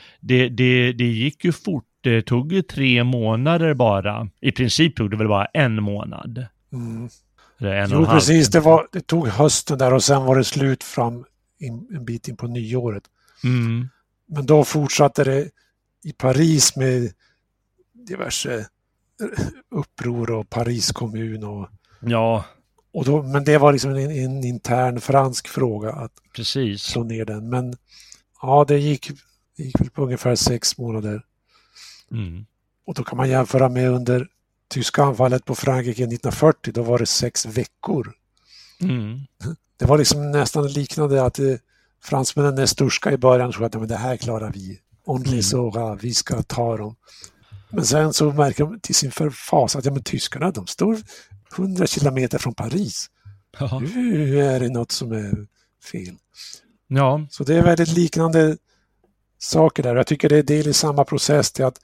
det, det gick ju fort det tog tre månader bara. I princip tog det väl bara en månad.
Mm. En jo, precis. Det, var, det tog hösten där och sen var det slut fram in, en bit in på nyåret. Mm. Men då fortsatte det i Paris med diverse uppror och Paris kommun och...
Ja.
Och då, men det var liksom en, en intern fransk fråga att
Precis.
slå ner den. Men ja, det gick, det gick väl på ungefär sex månader. Mm. Och då kan man jämföra med under tyska anfallet på Frankrike 1940, då var det sex veckor. Mm. Det var liksom nästan liknande att eh, fransmännen är sturska i början och att men det här klarar vi. Only mm. Sora, vi ska ta dem. Men sen så märker de till sin förfas att ja, men tyskarna de står 100 kilometer från Paris. Jaha. Nu är det något som är fel.
Ja.
Så det är väldigt liknande saker där. Jag tycker det är del i samma process till att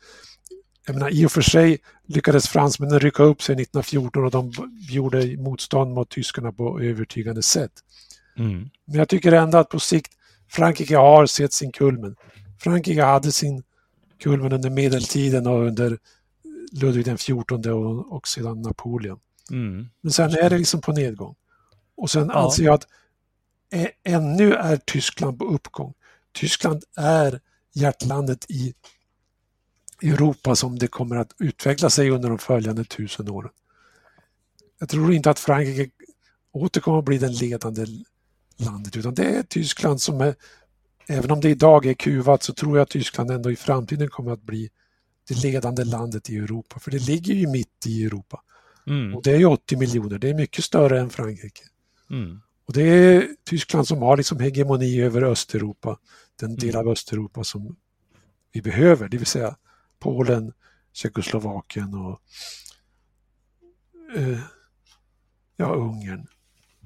jag menar, I och för sig lyckades fransmännen rycka upp sig 1914 och de gjorde motstånd mot tyskarna på övertygande sätt. Mm. Men jag tycker ändå att på sikt Frankrike har sett sin kulmen. Frankrike hade sin kulmen under medeltiden och under Ludvig den XIV och, och sedan Napoleon. Mm. Men sen är det liksom på nedgång. Och sen ja. anser jag att ännu är Tyskland på uppgång. Tyskland är hjärtlandet i Europa som det kommer att utveckla sig under de följande tusen åren. Jag tror inte att Frankrike åter kommer att bli den ledande landet utan det är Tyskland som är, även om det idag är kuvat så tror jag att Tyskland ändå i framtiden kommer att bli det ledande landet i Europa för det ligger ju mitt i Europa. Mm. Och det är ju 80 miljoner, det är mycket större än Frankrike. Mm. Och det är Tyskland som har liksom hegemoni över Östeuropa, den del mm. av Östeuropa som vi behöver, det vill säga Polen, Tjeckoslovakien och eh, ja, Ungern.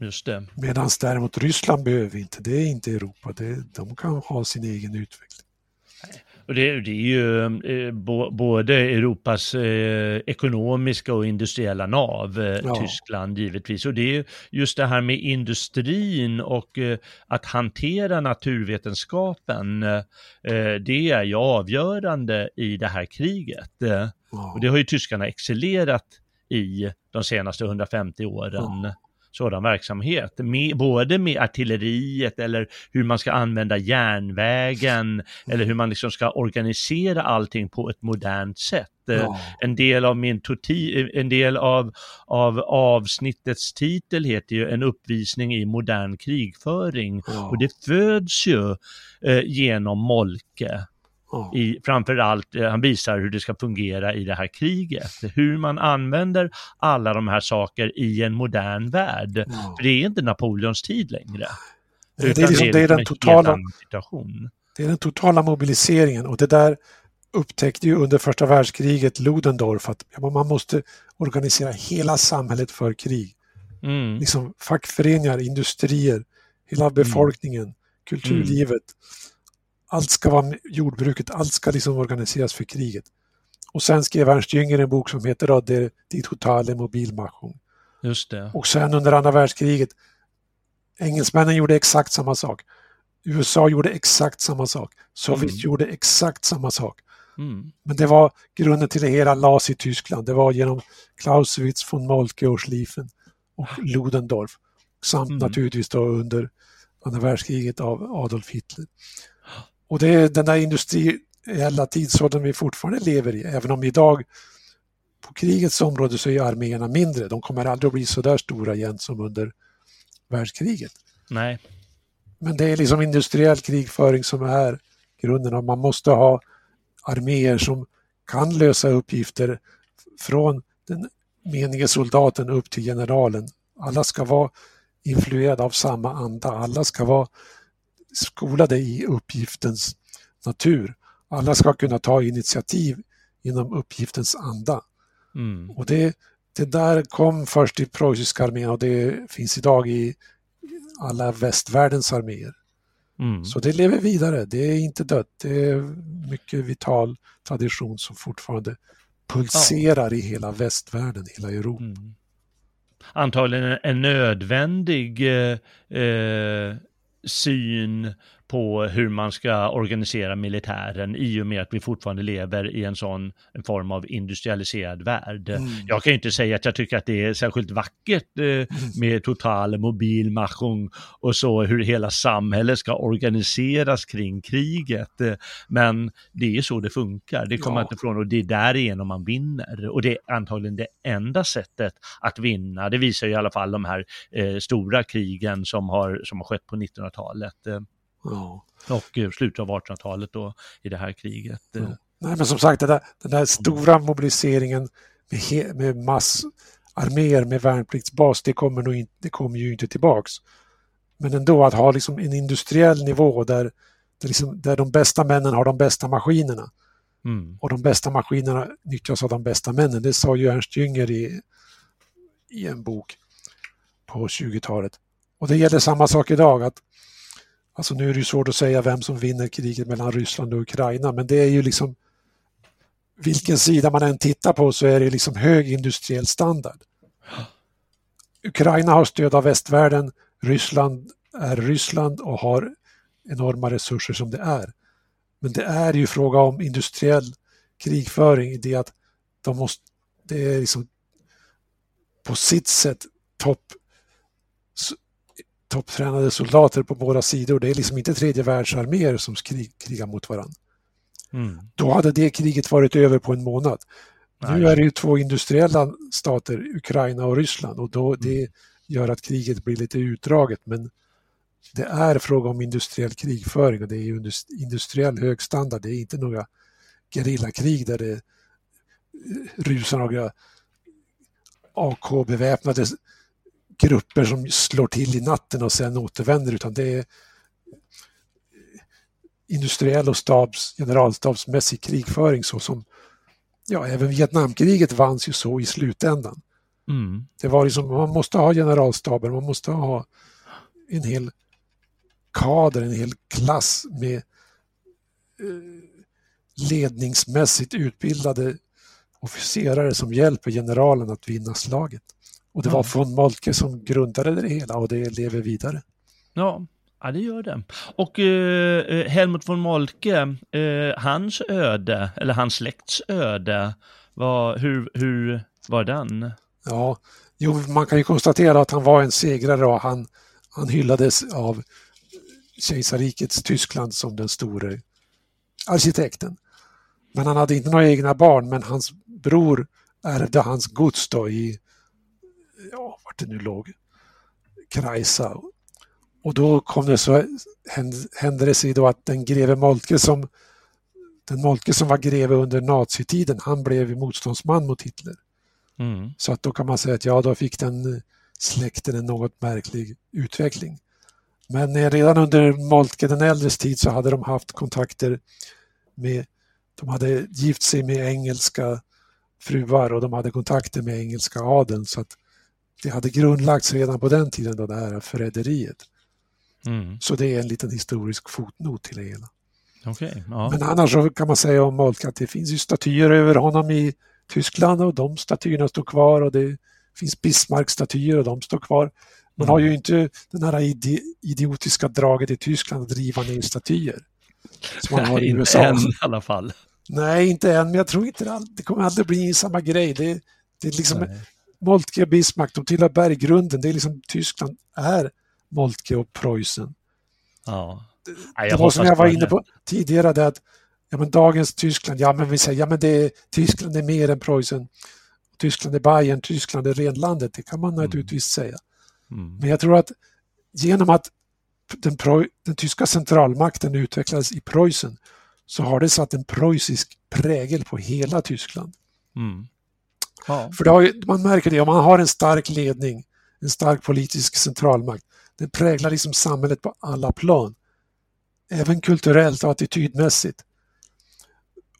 Just det.
Medan däremot Ryssland behöver inte, det är inte Europa, det, de kan ha sin egen utveckling.
Och det, det, är ju eh, bo, både Europas eh, ekonomiska och industriella nav, eh, ja. Tyskland givetvis. Och det är just det här med industrin och eh, att hantera naturvetenskapen, eh, det är ju avgörande i det här kriget. Ja. Och det har ju tyskarna excellerat i de senaste 150 åren. Ja sådan verksamhet. Med, både med artilleriet eller hur man ska använda järnvägen eller hur man liksom ska organisera allting på ett modernt sätt. Eh, ja. En del av min toti, en del av, av avsnittets titel heter ju En uppvisning i modern krigföring ja. och det föds ju eh, genom Molke. I, framförallt, eh, han visar hur det ska fungera i det här kriget. Hur man använder alla de här saker i en modern värld. Mm. För det är inte Napoleons tid längre.
Det är, liksom, det är den totala, det är den totala mobiliseringen och det där upptäckte ju under första världskriget Ludendorff att man måste organisera hela samhället för krig. Mm. Liksom fackföreningar, industrier, hela mm. befolkningen, mm. kulturlivet allt ska vara jordbruket, allt ska liksom organiseras för kriget. Och sen skrev Ernst Jünger en bok som heter då Die, Die totale Mobilmachung.
Just det.
Och sen under andra världskriget, engelsmännen gjorde exakt samma sak. USA gjorde exakt samma sak. Sovjet mm. gjorde exakt samma sak.
Mm.
Men det var grunden till det hela lades i Tyskland. Det var genom Clausewitz, von Moltke och Schlieffen och Ludendorff. Samt
Mm.
naturligtvis då under andra världskriget av Adolf Hitler. Och det är den där industriella tidsåldern vi fortfarande lever i, även om idag på krigets område så är arméerna mindre. De kommer aldrig att bli så där stora igen som under världskriget.
Nej.
Men det är liksom industriell krigföring som är grunden och man måste ha arméer som kan lösa uppgifter från den menige soldaten upp till generalen. Alla ska vara influerade av samma anda, alla ska vara skolade i uppgiftens natur. Alla ska kunna ta initiativ inom uppgiftens anda.
Mm.
Och det, det där kom först i preussiska armén och det finns idag i alla västvärldens arméer.
Mm.
Så det lever vidare, det är inte dött. Det är mycket vital tradition som fortfarande pulserar i hela västvärlden, hela Europa.
Mm. Antagligen en nödvändig eh, eh, syn på hur man ska organisera militären i och med att vi fortfarande lever i en sån en form av industrialiserad värld.
Mm.
Jag kan ju inte säga att jag tycker att det är särskilt vackert eh, med total mobilmachung och så hur hela samhället ska organiseras kring kriget. Eh, Men det är så det funkar, det kommer
Ja.
inte ifrån och det är därigenom man vinner. Och det är antagligen det enda sättet att vinna. Det visar ju i alla fall de här eh, stora krigen som har, som har skett på 1900-talet. Eh,
Ja.
och eh, slutet av 1800-talet då i det här kriget. Eh,
Ja. Nej, men som sagt, det där, den där stora mobiliseringen med, med massarméer med värnpliktsbas, det kommer, nog inte, det kommer ju inte tillbaks. Men ändå att ha liksom en industriell nivå där, där, liksom, där de bästa männen har de bästa maskinerna
Mm.
och de bästa maskinerna nyttjas av de bästa männen. Det sa ju Ernst Jünger i, i en bok på 20-talet. Och det gäller samma sak idag. att Alltså nu är det ju svårt att säga vem som vinner kriget mellan Ryssland och Ukraina, men det är ju liksom vilken sida man än tittar på så är det liksom hög industriell standard. Ukraina har stöd av västvärlden, Ryssland är Ryssland och har enorma resurser som det är. Men det är ju fråga om industriell krigföring i det att de måste, det är liksom på sitt sätt topp topptränade soldater på båda sidor. Det är liksom inte tredje världsarméer som skrig, krigar mot varandra.
Mm.
Då hade det kriget varit över på en månad. Nu
Nej.
är det ju två industriella stater, Ukraina och Ryssland, och då det gör att kriget blir lite utdraget. Men det är fråga om industriell krigföring och det är industriell högstandard. Det är inte några gerillakrig där det eh, rusar några AK-beväpnade grupper som slår till i natten och sen återvänder utan det är industriell och stabs, generalstabsmässig krigföring så som ja, även Vietnamkriget vanns ju så i slutändan.
Mm.
Det var liksom, man måste ha generalstaber, man måste ha en hel kader, en hel klass med eh, ledningsmässigt utbildade officerare som hjälper generalen att vinna slaget. Och det var von Moltke som grundade det hela och det lever vidare.
Ja, ja, det gör det. Och eh, eh, Helmut von Moltke, eh, hans öde, eller hans släkts öde, var, hur, hur var den?
Ja, jo, man kan ju konstatera att han var en segrare och han, han hyllades av kejsarrikets Tyskland som den store arkitekten. Men han hade inte några egna barn, men hans bror ärvde hans gods då i, ja, vart det nu låg, Kreisa. Och då kom det så, hände, hände det sig då att den greve Moltke som, den Moltke som var greve under nazitiden, han blev motståndsman mot Hitler.
Mm.
Så att då kan man säga att ja, då fick den eh, släkten en något märklig utveckling. Men eh, redan under Moltke den äldres tid så hade de haft kontakter med, de hade gift sig med engelska fruar och de hade kontakter med engelska adeln så att det hade grundlagts redan på den tiden då det här förräderiet.
Mm.
Så det är en liten historisk fotnot till det hela.
Okej, ja.
Men annars så kan man säga om Moltke att det finns ju statyer över honom i Tyskland och de statyerna står kvar och det finns Bismarck-statyer och de står kvar. Man
Mm.
har ju inte den här ide idiotiska draget i Tyskland att riva ner statyer. Som man har i
inte
USA.
än i alla fall.
Nej, inte än, men jag tror inte det, det kommer aldrig bli samma grej. Det, det är liksom
Nej.
Moltke och Bismarck, de tillhör berggrunden. Det är liksom Tyskland är Moltke och Preussen.
Ja.
det var som jag var inne på tidigare, det att ja, men dagens Tyskland, ja men vi säger ja men det är, Tyskland är mer än Preussen. Tyskland är Bayern, Tyskland är renlandet, det kan man
Mm.
naturligtvis säga.
Mm.
Men jag tror att genom att den, den tyska centralmakten utvecklades i Preussen så har det satt en preussisk prägel på hela Tyskland.
Mm. Ja.
För det har ju, man märker det, om man har en stark ledning, en stark politisk centralmakt, den präglar liksom samhället på alla plan. Även kulturellt och attitydmässigt.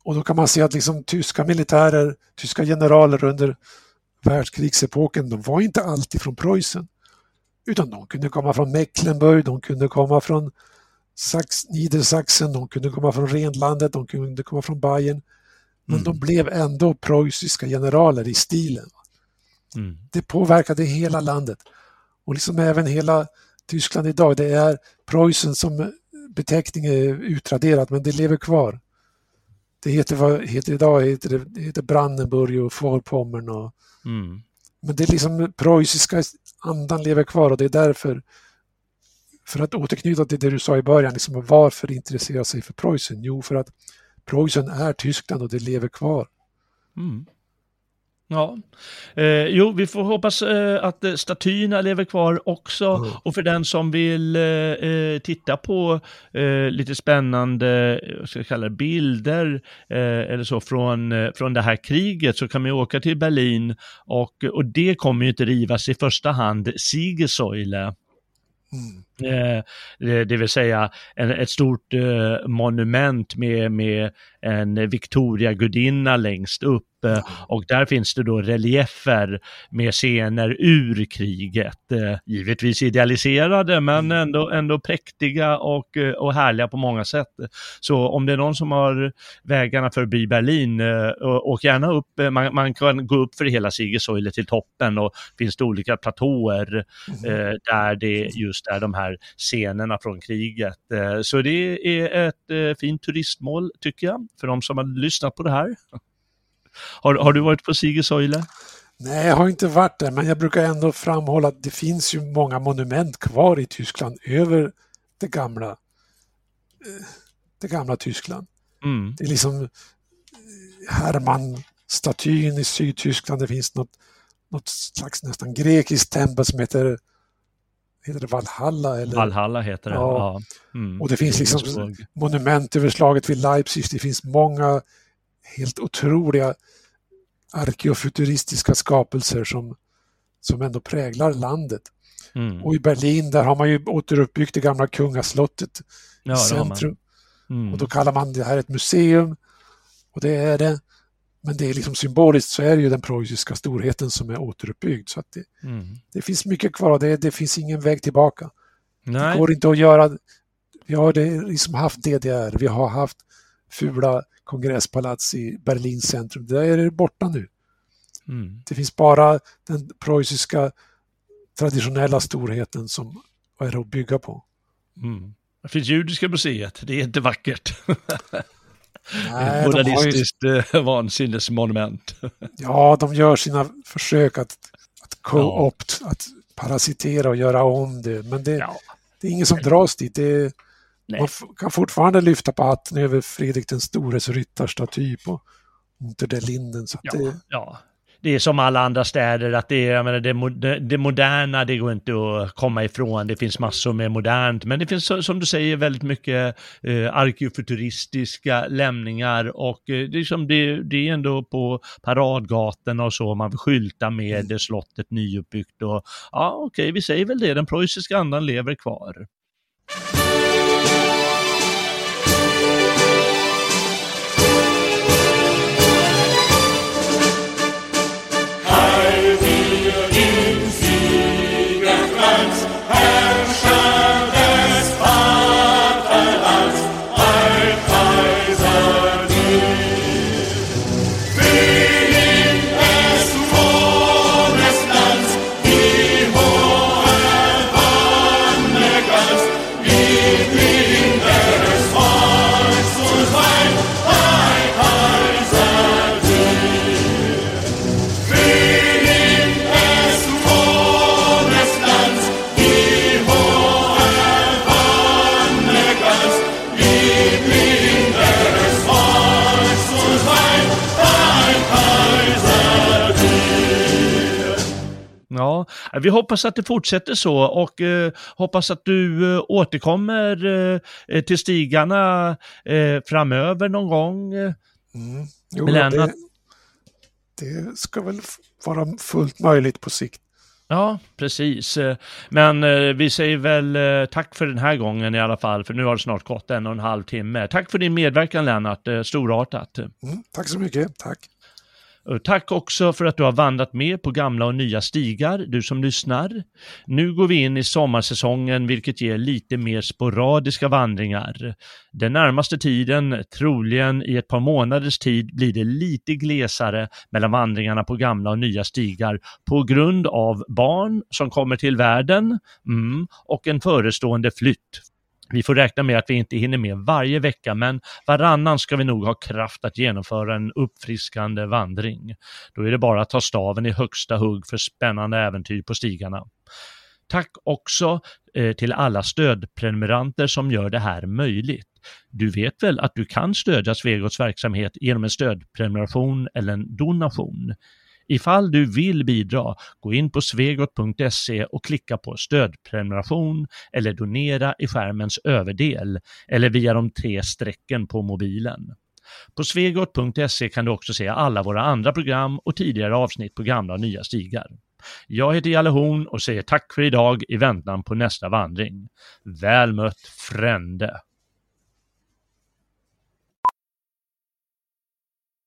Och då kan man se att liksom tyska militärer, tyska generaler under världskrigsepoken, de var inte alltid från Preussen. Utan de kunde komma från Mecklenburg, de kunde komma från Sax, Niedersachsen, de kunde komma från Renlandet, de kunde komma från Bayern. Men
Mm.
de blev ändå preussiska generaler i stilen.
Mm.
Det påverkade hela landet. Och liksom även hela Tyskland idag, det är Preussen som beteckning är utraderat men det lever kvar. Det heter, vad heter idag heter det, heter Brandenburg och Vorpommern och
Mm.
men det är liksom preussiska andan lever kvar och det är därför för att återknyta till det du sa i början, liksom varför intressera sig för Preussen? Jo, för att Preussen är Tyskland och det lever kvar.
Mm. Ja, eh, jo, vi får hoppas eh, att eh, statyerna lever kvar också.
Mm.
Och för den som vill eh, eh, titta på eh, lite spännande, ska jag kalla det, bilder eller så från, från det här kriget så kan man ju åka till Berlin och, och det kommer ju inte rivas i första hand Siegessäule.
Mm.
Eh, det, vill säga ett stort eh, monument med, med en Victoria-gudinna längst upp. Eh, och där finns det då reliefer med scener ur kriget. Givetvis idealiserade men ändå, ändå präktiga och, och härliga på många sätt. Så om det är någon som har vägarna förbi Berlin, åk gärna upp. Man, man kan gå upp för hela Siegessäule till toppen och finns det olika platåer eh, där det just är de här scenerna från kriget. Eh, så det är ett eh, fint turistmål tycker jag, för de som har lyssnat på det här. Har, har du varit på Siegessäule?
Nej, jag har inte varit där, men jag brukar ändå framhålla att det finns ju många monument kvar i Tyskland över det gamla, eh, det gamla Tyskland.
Mm.
Det är liksom Hermann-statyn i Sydtyskland. Det finns något, något slags nästan grekiskt tempel som heter, heter det Valhalla? Eller?
Valhalla heter det.
Ja.
Ja. Mm.
Och det finns liksom monument över slaget vid Leipzig. Det finns många helt otroliga arkeofuturistiska skapelser som, som ändå präglar landet.
Mm.
Och i Berlin där har man ju återuppbyggt det gamla kungaslottet i
Ja, man.
centrum.
Mm.
Och då kallar man det här ett museum. Och det är det. Men det är liksom symboliskt så är det ju den preussiska storheten som är återuppbyggd. Så det,
Mm.
det finns mycket kvar och det, det finns ingen väg tillbaka. Det
Nej.
går inte att göra. Vi har det liksom haft DDR, vi har haft fula kongresspalats i Berlins centrum. Det är borta nu.
Mm.
Det finns bara den preussiska traditionella storheten som är att bygga på.
Mm. Det finns Judiska museet, det är inte vackert. *laughs*
Nej, har ju,
eh, *laughs* vansinnesmonument. *laughs*
ja, de gör sina försök att, att
Ja.
co-opt, att parasitera och göra om det. Men det,
ja.
det är ingen som dras dit. Det,
Nej.
man kan fortfarande lyfta på hatten över Fredrik den stores ryttarstaty på Unter der Linden. Så att
Ja,
det,
ja. Det är som alla andra städer, att det, är, jag menar, det, det moderna, det går inte att komma ifrån. Det finns massor med modernt, men det finns som du säger väldigt mycket eh, arkeofuturistiska lämningar och eh, det, är det, det är ändå på paradgatorna och så, man vill skylta med mm. slottet nyuppbyggt och ja, okej, vi säger väl det, den preussiska andan lever kvar. Ja, vi hoppas att det fortsätter så och eh, hoppas att du eh, återkommer eh, till stigarna eh, framöver någon gång. Mm.
Jo, det, det ska väl vara fullt möjligt på sikt.
Ja, precis. Men eh, vi säger väl eh, tack för den här gången i alla fall, för nu har det snart gått en och en halv timme. Tack för din medverkan Lennart, eh, storartat. Mm,
tack så mycket, tack.
Eh, tack också för att du har vandrat med på gamla och nya stigar, du som lyssnar. Nu går vi in i sommarsäsongen vilket ger lite mer sporadiska vandringar. Den närmaste tiden, troligen i ett par månaders tid, blir det lite glesare mellan vandringarna på gamla och nya stigar på grund av barn som kommer till världen mm, och en förestående flytt vi får räkna med att vi inte hinner med varje vecka, men varannan ska vi nog ha kraft att genomföra en uppfriskande vandring. Då är det bara att ta staven i högsta hugg för spännande äventyr på stigarna. Tack också eh, till alla stödprenumeranter som gör det här möjligt. Du vet väl att du kan stödja Svegots verksamhet genom en stödprenumeration eller en donation? Ifall du vill bidra, gå in på svegot.se och klicka på stödprenumeration eller donera i skärmens överdel eller via de tre strecken på mobilen. På svegot.se kan du också se alla våra andra program och tidigare avsnitt på gamla och nya stigar. Jag heter Jalle Horn och säger tack för idag i väntan på nästa vandring. Väl mött Frände!